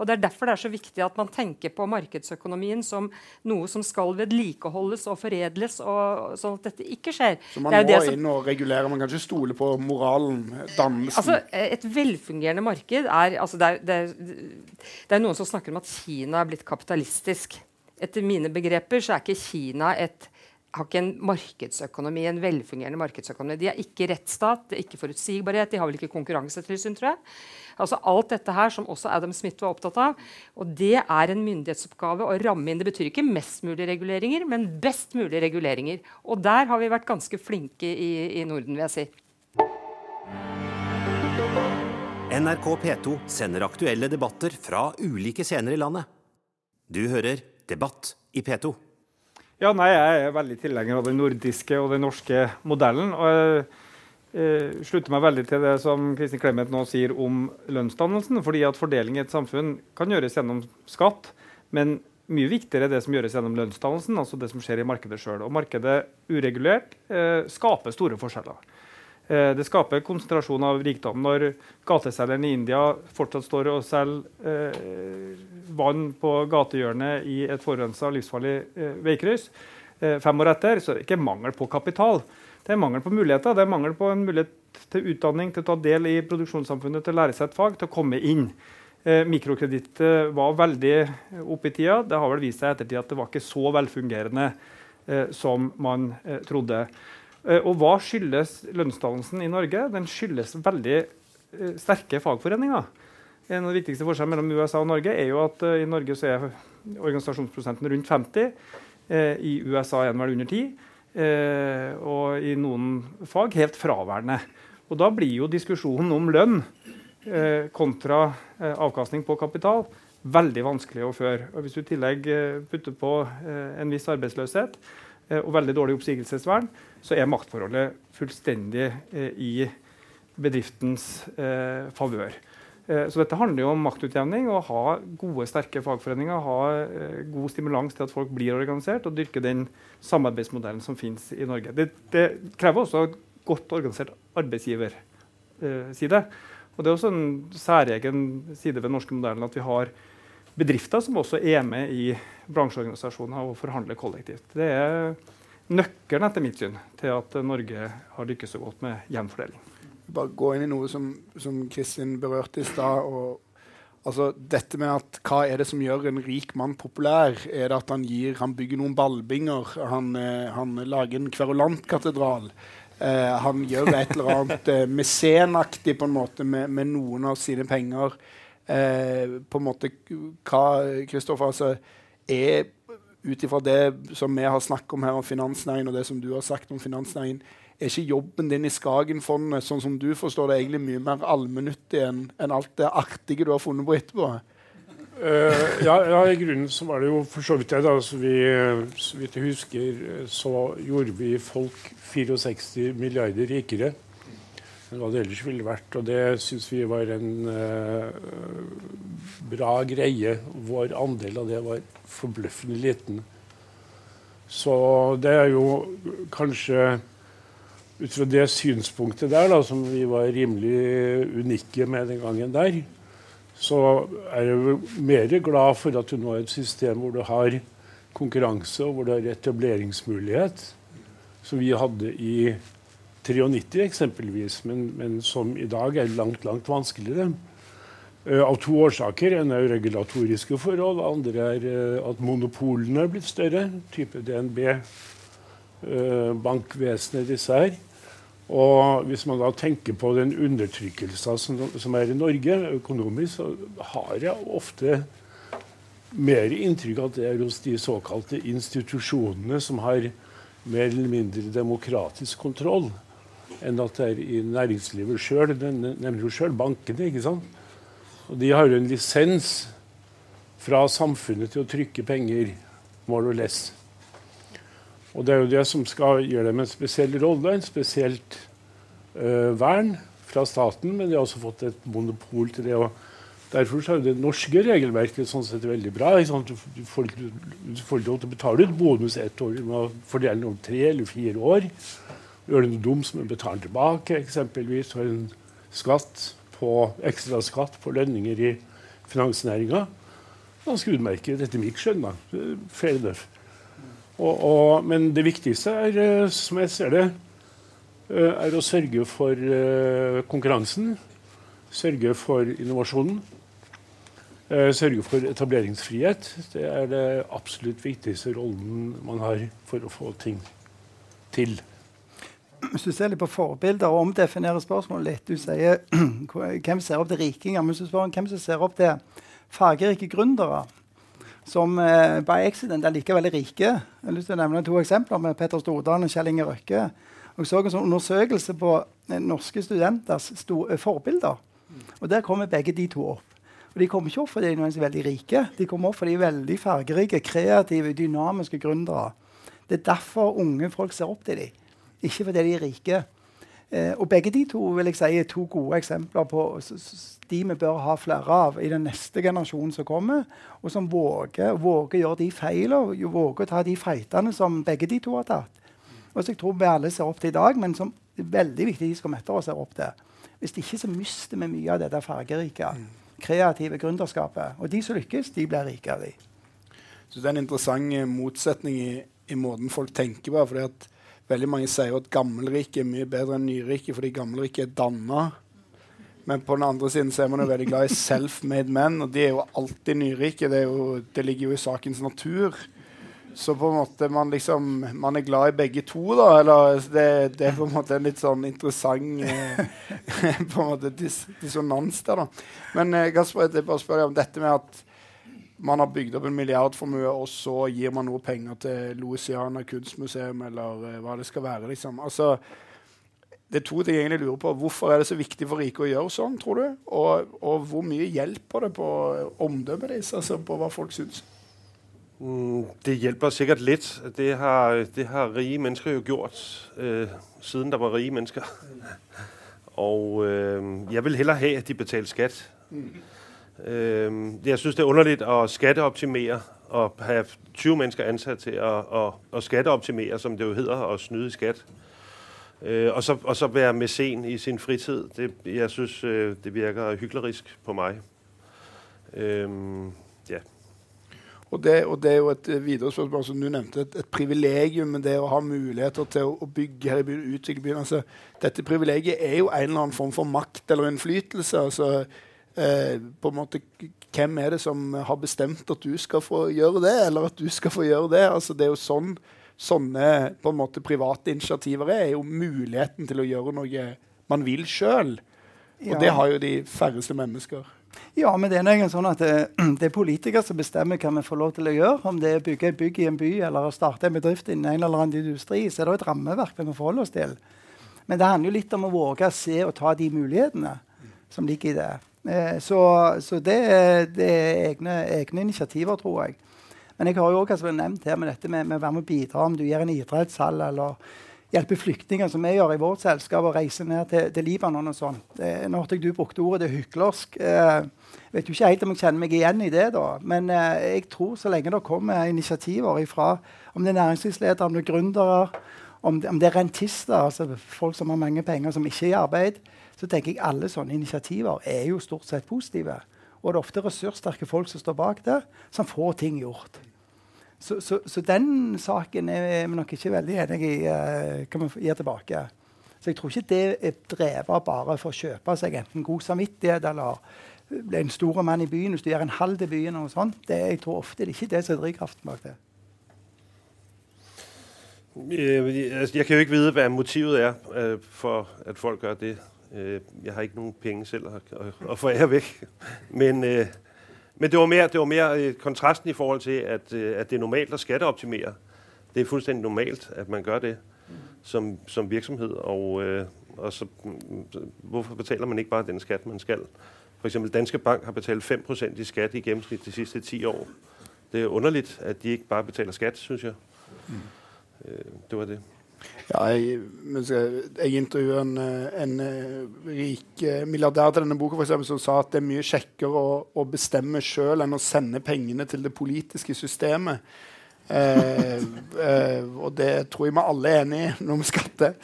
Og Det er derfor det er så viktig at man tenker på markedsøkonomien som noe som skal vedlikeholdes og foredles, og, sånn at dette ikke skjer. Så man må som, inn og regulere? Man kan ikke stole på moralen, dannelsen? Altså, et velfungerende marked er, altså det, er, det, er, det er noen som snakker om at Kina er blitt kapitalistisk. Etter mine begreper så er ikke Kina et har ikke en markedsøkonomi, en velfungerende markedsøkonomi. De er ikke rettsstat, det er ikke forutsigbarhet, de har vel ikke konkurransetilsyn, tror jeg. Altså Alt dette her som også Adam Smith var opptatt av. Og det er en myndighetsoppgave å ramme inn. Det betyr ikke mest mulig reguleringer, men best mulig reguleringer. Og der har vi vært ganske flinke i, i Norden, vil jeg si. NRK P2 sender aktuelle debatter fra ulike scener i landet. Du hører Debatt i P2. Ja, nei, Jeg er veldig tilhenger av den nordiske og den norske modellen. og jeg eh, slutter meg veldig til det som Kristin Clemet nå sier om lønnsdannelsen. fordi at Fordeling i et samfunn kan gjøres gjennom skatt, men mye viktigere er det som gjøres gjennom lønnsdannelsen, altså det som skjer i markedet sjøl. Markedet uregulert eh, skaper store forskjeller. Eh, det skaper konsentrasjon av rikdom. Når gateselgeren i India fortsatt står og selger eh, vann på gatehjørnet i et forurensa, livsfarlig eh, veikryss, fem år etter, så er det ikke mangel på kapital. Det er mangel på muligheter. Det er mangel på en mulighet til utdanning, til å ta del i produksjonssamfunnet, til å lære seg et fag, til å komme inn. Eh, Mikrokreditt var veldig oppe i tida. Det har vel vist seg i ettertid at det var ikke så velfungerende som man trodde. Eh, og hva skyldes lønnsdannelsen i Norge? Den skyldes veldig eh, sterke fagforeninger. En av de viktigste forskjellene mellom USA og Norge er jo at uh, i Norge så er organisasjonsprosenten rundt 50. Uh, I USA er den vel under 10. Uh, og i noen fag helt fraværende. Og da blir jo diskusjonen om lønn kontra avkastning på kapital veldig vanskelig å føre. Og hvis du i tillegg putter på en viss arbeidsløshet, Eh, og veldig dårlig oppsigelsesvern, så er maktforholdet fullstendig eh, i bedriftens eh, favør. Så dette handler jo om maktutjevning. Å ha gode, sterke fagforeninger. Ha god stimulans til at folk blir organisert, og dyrke den samarbeidsmodellen som finnes i Norge. Det, det krever også godt organisert arbeidsgiverside. Og det er også en særegen side ved den norske modellen at vi har bedrifter som også er med i bransjeorganisasjoner og forhandler kollektivt. Det er nøkkelen etter mitt syn til at Norge har lykkes så godt med gjenfordeling. Bare gå inn i noe som, som Kristin berørte i stad. Altså, dette med at Hva er det som gjør en rik mann populær? Er det at han, gir, han bygger noen ballbinger? Han, eh, han lager en kverulantkatedral? Eh, han gjør et eller annet eh, mesenaktig på en måte med, med noen av sine penger eh, på en måte hva Kristoffer altså, er ut ifra det som vi har snakket om her om finansnæringen, og det som du har sagt om finansnæringen, er ikke jobben din i Skagenfondet sånn som du forstår det, egentlig mye mer allmennyttig enn en alt det artige du har funnet på etterpå? Uh, ja, ja, i grunnen så var det jo for så vidt det. da, så vi, Så vidt jeg husker, så gjorde vi folk 64 milliarder rikere enn hva det ellers ville vært. Og det syns vi var en uh, bra greie. Vår andel av det var forbløffende liten. Så det er jo kanskje ut fra det synspunktet der, da, som vi var rimelig unike med den gangen der, så er jeg mer glad for at du nå har et system hvor du har konkurranse, og hvor du har etableringsmulighet, som vi hadde i 93 eksempelvis, men, men, som i dag er langt, langt vanskeligere. Uh, av to årsaker. En er regulatoriske forhold. andre er uh, at monopolene er blitt større. Type DNB, eh, bankvesenet, disse her. Og hvis man da tenker på den undertrykkelsen som, som, er i Norge økonomisk, så har jeg ofte mer inntrykk av at det er hos de såkalte institusjonene som har mer eller mindre demokratisk kontroll enn at det er i næringslivet sjøl. Den nevner jo sjøl bankene. ikke sant? Og De har jo en lisens fra samfunnet til å trykke penger, more or less. Og det er jo det som skal gjøre dem en spesiell rolle, en spesielt øh, vern fra staten, men de har også fått et monopol til det. og Derfor er det norske regelverket sånn sett veldig bra. Du får, du får lov til å betale ut bonus ett år, du må fordele den over tre eller fire år. Gjør du noe dumt som du betaler tilbake, eksempelvis har en skatt på, ekstra skatt på lønninger i finansnæringa, ganske utmerket etter mitt skjønn. da, Fair enough. Og, og, men det viktigste er, eh, som jeg ser det, eh, er å sørge for uh, konkurransen. Sørge for innovasjonen. Sørge for etableringsfrihet. Det er det absolutt viktigste rollen man har for å få ting til. Hvis du ser litt på forbilder og omdefinerer spørsmålet litt Du sier [CLEARS THROAT] hvem ser opp til rikinger. Men hvis du spør hvem som ser opp til fargerike gründere som eh, by accident er likevel rike Jeg har lyst til å nevne to eksempler med Petter Stordalen og Kjell Inge Røkke. Og så en sånn undersøkelse på eh, norske studenters eh, forbilder. Og Der kommer begge de to opp. Og De kommer ikke opp fordi de er veldig rike. De kommer opp fordi de er veldig fargerike, kreative, dynamiske gründere. Det er derfor unge folk ser opp til dem. Ikke fordi de er rike. Eh, og begge de to vil jeg si, er to gode eksempler på de vi bør ha flere av i den neste generasjonen som kommer, og som våger, våger gjøre de feilene, våger å ta de feitene som begge de to har tatt. Og som jeg tror vi alle ser opp til i dag, men som er veldig viktig de skal etter oss ser opp til. Hvis ikke så mister vi mye av det fargerike, kreative gründerskapet. Og de som lykkes, de blir rikere. Så det er en interessant motsetning i, i måten folk tenker på. fordi at Veldig mange sier at gammelriket er mye bedre enn nyriket fordi gammelriket er danna. Men på den andre siden så er man jo veldig glad i self-made men, og de er jo alltid nyrike. Det, jo, det, ligger jo i sakens natur. Så på en måte man liksom Man er glad i begge to, da. Eller det, det er på en måte en litt sånn interessant eh, [LAUGHS] på en måte dis, dissonans der, da. Men eh, Gasper, jeg bare spør deg om dette med at man har bygd opp en milliardformue, og så gir man noe penger til Louisiana kunstmuseum, eller uh, hva det skal være. liksom. Altså, det er to ting jeg egentlig lurer på. Hvorfor er det så viktig for rike å gjøre sånn, tror du? Og, og hvor mye hjelper det på omdømmet deres, altså på hva folk syns? Mm, det hjelper sikkert litt. Det har, det har, rige mennesker jo gjort øh, siden det var rige mennesker. Og øh, jeg vil heller ha at de betaler skatt. Mm. Jeg synes det er underlig å skatteoptimere og ha 20 mennesker ansatt til å, å, å skatteoptimere, som det jo heter, å snyte i skatt. Øh, og, så, og så være mesen i sin fritid. Det, jeg synes, øh, det virker hyklerisk på meg. Ja. Og det, og det, er jo et øh, videre spørsmål som du nevnte, et, et privilegium det å ha muligheter til å, å bygge her i byen, utvikle byen. Altså, dette privilegiet er jo en eller annen form for makt eller innflytelse. altså eh, på en måte, Hvem er det som har bestemt at du skal få gjøre det, eller at du skal få gjøre det? Altså, det er jo sånn sånne på en måte private initiativer er, jo muligheten til å gjøre noe man vil sjøl. Og ja. det har jo de færreste mennesker. Ja, men det er noe sånn at det, [CLEARS THROAT] det, er politikere som bestemmer hva vi får lov til å gjøre. Om det er å bygge et bygg i en by eller å starte en bedrift innen en eller annen industri, så er det et rammeverk vi må forholde oss til. Men det handler jo litt om å våge å se og ta de mulighetene som ligger i det. Eh, så, så det, det, er egne, egne, initiativer, tror jeg. Men jeg har jo også nevnt her med dette med, med å være med og bidra om du gjør en idrettshall eller hjelper flyktninger, som vi gjør i vårt selskap, og reiser ned til, til Libanon og sånn. Nå hørte jeg du brukte ordet det hyklersk. Eh, vet jo ikke helt om jeg kjenner meg igjen i det, da. Men eh, jeg tror så lenge det kommer initiativer ifra, om det er næringslivsledere, om det er gründere, om om det er rentister, altså folk som har mange penger, som ikke er i arbeid, så tenker jeg alle sånne initiativer er jo stort sett positive. Og det er ofte ressurssterke folk som står bak der, som får ting gjort. Så, så, så den saken er vi nok ikke veldig enig i uh, kan vi gi tilbake. Så jeg tror ikke det er drevet bare for å kjøpe seg enten god samvittighet eller bli en stor mann i byen hvis du gjør en halv til byen. og sånt. Det, jeg tror ofte det er ikke det som er drivkraften bak det. Jeg kan jo ikke vite hva motivet er øh, for at folk gjør det. Øh, jeg har ikke noen penger selv å, å, forære vekk. Men, øh, men det var mer, det var mer øh, kontrasten i forhold til at, at, det er normalt å skatteoptimere. Det er fullstendig normalt at man gjør det som, som virksomhet. Og, og så, hvorfor betaler man ikke bare den skatt man skal? F.eks. Danske Bank har betalt 5 i skatt i gjennomsnitt de siste ti år. Det er underlig at de ikke bare betaler skatt, syns jeg. Mm. Det var det. Ja, jeg, jeg intervjuet en, en, eh, rik eh, milliardær til denne boka for eksempel, som sa at det er mye kjekkere å, å bestemme sjøl enn å sende pengene til det politiske systemet. Eh, eh, og det tror jeg vi alle er enig i når vi skatter.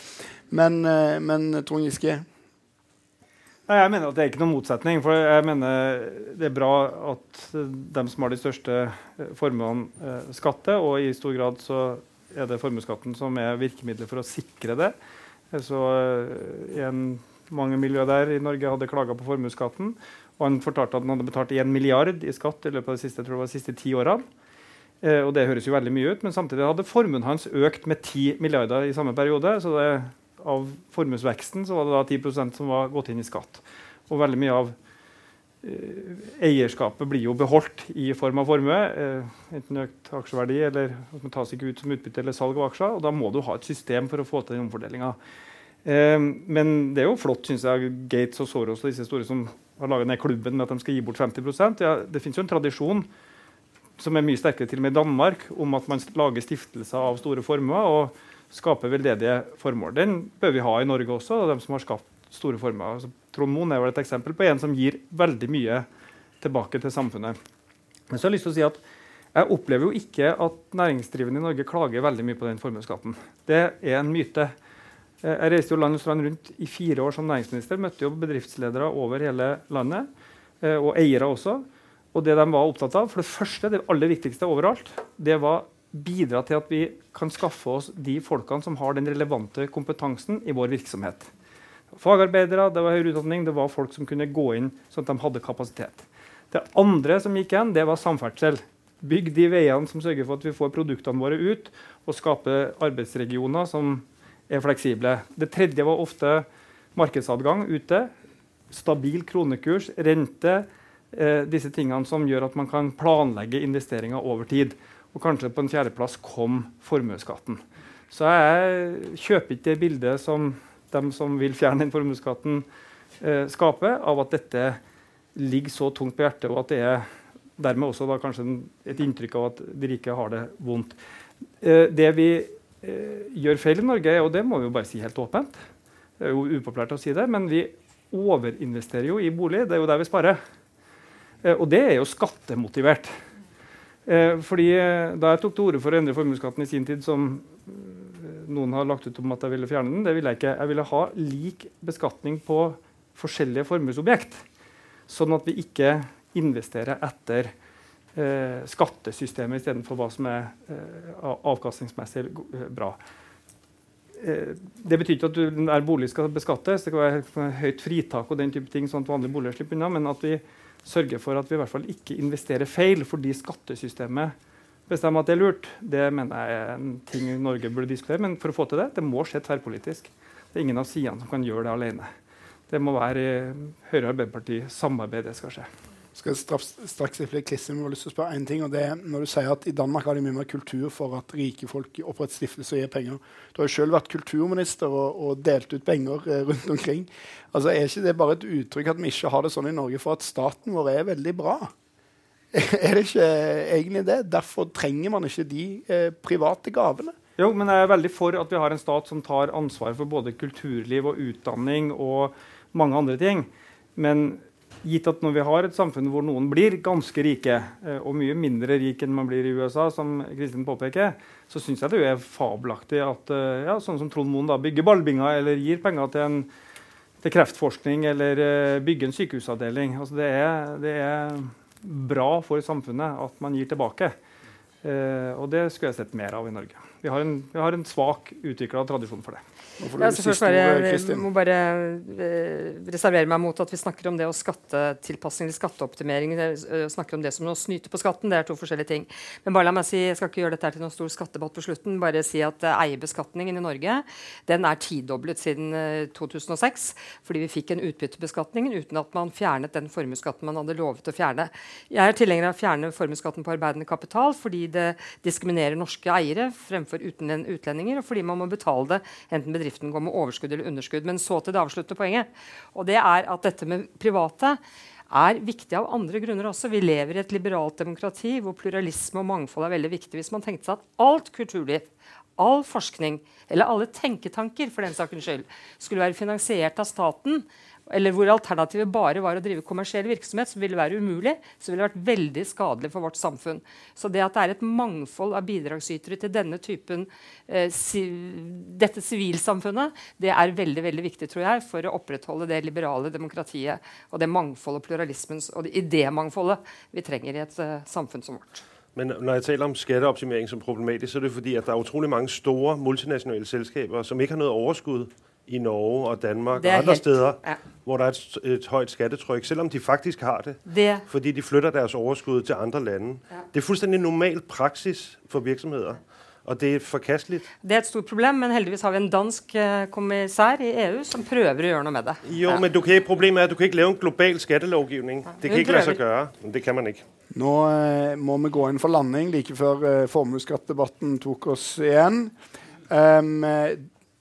Men, eh, men Trond Giske? Nei, jeg mener at Det er ikke noen motsetning. for jeg mener Det er bra at de som har de største formuene, skatter. Og i stor grad så er det formuesskatten som er virkemidlet for å sikre det. Så eh, en, mange milliardær i Norge hadde klaga på formuesskatten. Og han fortalte at han hadde betalt 1 milliard i skatt i løpet av de siste, de siste ti årene. Eh, og det høres jo veldig mye ut, men samtidig hadde formuen hans økt med 10 milliarder i samme periode. så det, av formuesveksten var det da 10 som var gått inn i skatt. Og veldig mye av eierskapet blir jo beholdt i form av formue. Eh, enten økt aksjeverdi eller at man tas ikke ut som utbytte eller salg av aksjer. og Da må du ha et system for å få til den omfordelinga. Eh, men det er jo flott, syns jeg, Gates og Soros og disse store som har laga ned klubben med at de skal gi bort 50 ja, Det finnes jo en tradisjon som er mye sterkere til og med i Danmark, om at man lager stiftelser av store formuer og skaper veldedige formål. Den bør vi ha i Norge også, og de som har skapt store formuer. Altså, Trond Moen er vel et eksempel på en som gir veldig mye tilbake til samfunnet. Men så har jeg lyst til å si at jeg opplever jo ikke at næringsdrivende i Norge klager veldig mye på den formuesskatten. Det er en myte. Eh, jeg reiste jo land og strand rundt i fire år som næringsminister. Møtte jo bedriftsledere over hele landet, eh, og eiere også. Og det de var opptatt av, for det første, det aller viktigste overalt, det var bidra til at vi kan skaffe oss de folkene som har den relevante kompetansen i vår virksomhet. Fagarbeidere, det var høyere utdanning, det var folk som kunne gå inn sånn at de hadde kapasitet. Det andre som gikk igjen, det var samferdsel. Bygg de veiene som sørger for at vi får produktene våre ut, og skape arbeidsregioner som er fleksible. Det tredje var ofte markedsadgang ute. Stabil kronekurs, rente. Eh, disse tingene som gjør at man kan planlegge investeringer over tid. Og kanskje på en fjerdeplass kom formuesskatten. Så jeg kjøper ikke det bildet som de som vil fjerne den formuesskatten, eh, skaper, av at dette ligger så tungt på hjertet, og at det er dermed også da, kanskje et inntrykk av at de rike har det vondt. Eh, det vi Eh, gjør feil i Norge, og det må vi jo bare si helt åpent. Det er jo upopulært å si det, men vi overinvesterer jo i bolig. Det er jo der vi sparer. Eh, og det er jo skattemotivert. Eh, fordi Da jeg tok til orde for å endre formuesskatten i sin tid, som noen har lagt ut om at jeg ville fjerne den, det ville jeg ikke. Jeg ville ha lik beskatning på forskjellige formuesobjekt. Sånn at vi ikke investerer etter eh, skattesystemet istedenfor hva som er eh, avkastningsmessig eh, bra. Eh, det betyr ikke at du, der bolig skal beskattes, det kan være høyt fritak og den type ting, sånn at vanlige boliger slipper unna, men at vi sørger for at vi i hvert fall ikke investerer feil fordi skattesystemet bestemmer at det er lurt, det mener jeg er en ting Norge burde diskutere. Men for å få til det, det må skje tverrpolitisk. Det er ingen av sidene som kan gjøre det alene. Det må være i Høyre og Arbeiderpartiet samarbeid det skal skje skal straks, straks klisse, men jeg har lyst til å spørre en ting, og det er Når du sier at i Danmark har de mye mer kultur for at rike folk oppretter stiftelser og gir penger Du har jo selv vært kulturminister og, og delt ut penger eh, rundt omkring. Altså, Er ikke det bare et uttrykk at vi ikke har det sånn i Norge, for at staten vår er veldig bra? [LAUGHS] er det ikke egentlig det? Derfor trenger man ikke de eh, private gavene. Jo, men jeg er veldig for at vi har en stat som tar ansvar for både kulturliv og utdanning og mange andre ting. Men gitt at når vi har et samfunn hvor noen blir ganske rike, eh, og mye mindre rik enn man blir i USA, som Kristin påpeker, så syns jeg det er fabelaktig at eh, ja, sånn som Trond Moen bygger ballbinger eller gir penger til, en, til kreftforskning eller uh, bygger en sykehusavdeling. Altså det, er, det, er, bra for samfunnet at man gir tilbake. Eh, og det skulle jeg sett mer av i Norge. Vi har en, vi har en svak utvikla tradisjon for det. Ja, bare, jeg må bare uh, reservere meg mot at vi snakker om det og skattetilpasning eller skatteoptimering. Uh, snakker om det som å snyte på skatten. Det er to forskjellige ting. Men bare la meg si, jeg skal ikke gjøre dette til noen stor skattedebatt på slutten. Bare si at uh, eierbeskatningen i Norge den er tidoblet siden 2006. Fordi vi fikk en utbyttebeskatning uten at man fjernet den formuesskatten man hadde lovet å fjerne. Jeg er tilhenger av å fjerne formuesskatten på arbeidende kapital fordi det diskriminerer norske eiere fremfor utenlendinger, og fordi man må betale det enten bedrifter bedriften går med overskudd eller underskudd. Men så til det avsluttende poenget. Og det er at dette med private er viktig av andre grunner også. Vi lever i et liberalt demokrati hvor pluralisme og mangfold er veldig viktig. Hvis man tenkte seg at alt kulturliv, all forskning eller alle tenketanker for den sakens skyld skulle være finansiert av staten, eller hvor alternativet bare var å drive kommersiell virksomhet, som ville være umulig, så ville vært veldig skadelig for vårt samfunn. Så det at det er et mangfold av bidragsytere til denne typen eh, si, dette sivilsamfunnet, det er veldig veldig viktig tror jeg, for å opprettholde det liberale demokratiet og det mangfoldet pluralismen og det idémangfoldet vi trenger i et uh, samfunn som vårt. Men når jeg taler om skatteoptimering som problematisk, så er det fordi at det er utrolig mange store multinasjonale selskaper som ikke har noe overskudd i Norge og Danmark og andre helt, steder, ja. hvor der er et, et skattetrykk skattetryk, selvom de faktisk har det, det. fordi de flytter deres overskud til andre lande. Ja. Det er fuldstændig normal praksis for virksomheder. Og det er forkastelig. Det er et stort problem, men heldigvis har vi en dansk eh, kommissær i EU som prøver å gjøre noe med det. Jo, ja. men du kan, problemet er at du kan ikke lage en global skattelovgivning. Ja. Det kan ikke lade seg gjøre. Men det kan man ikke. Nå eh, må vi gå inn for landing like før eh, formuesskattdebatten tok oss igjen. Um,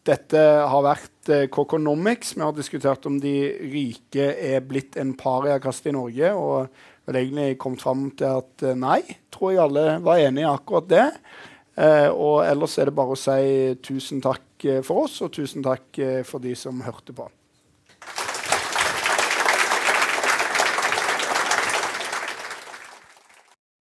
dette har vært eh. Vi har diskutert om de rike er blitt en pariakaste i Norge. Og vel egentlig kommet fram til at eh, nei, tror jeg alle var enige i akkurat det. Eh, og ellers er det bare å si tusen takk eh, for oss, og tusen takk eh, for de som hørte på.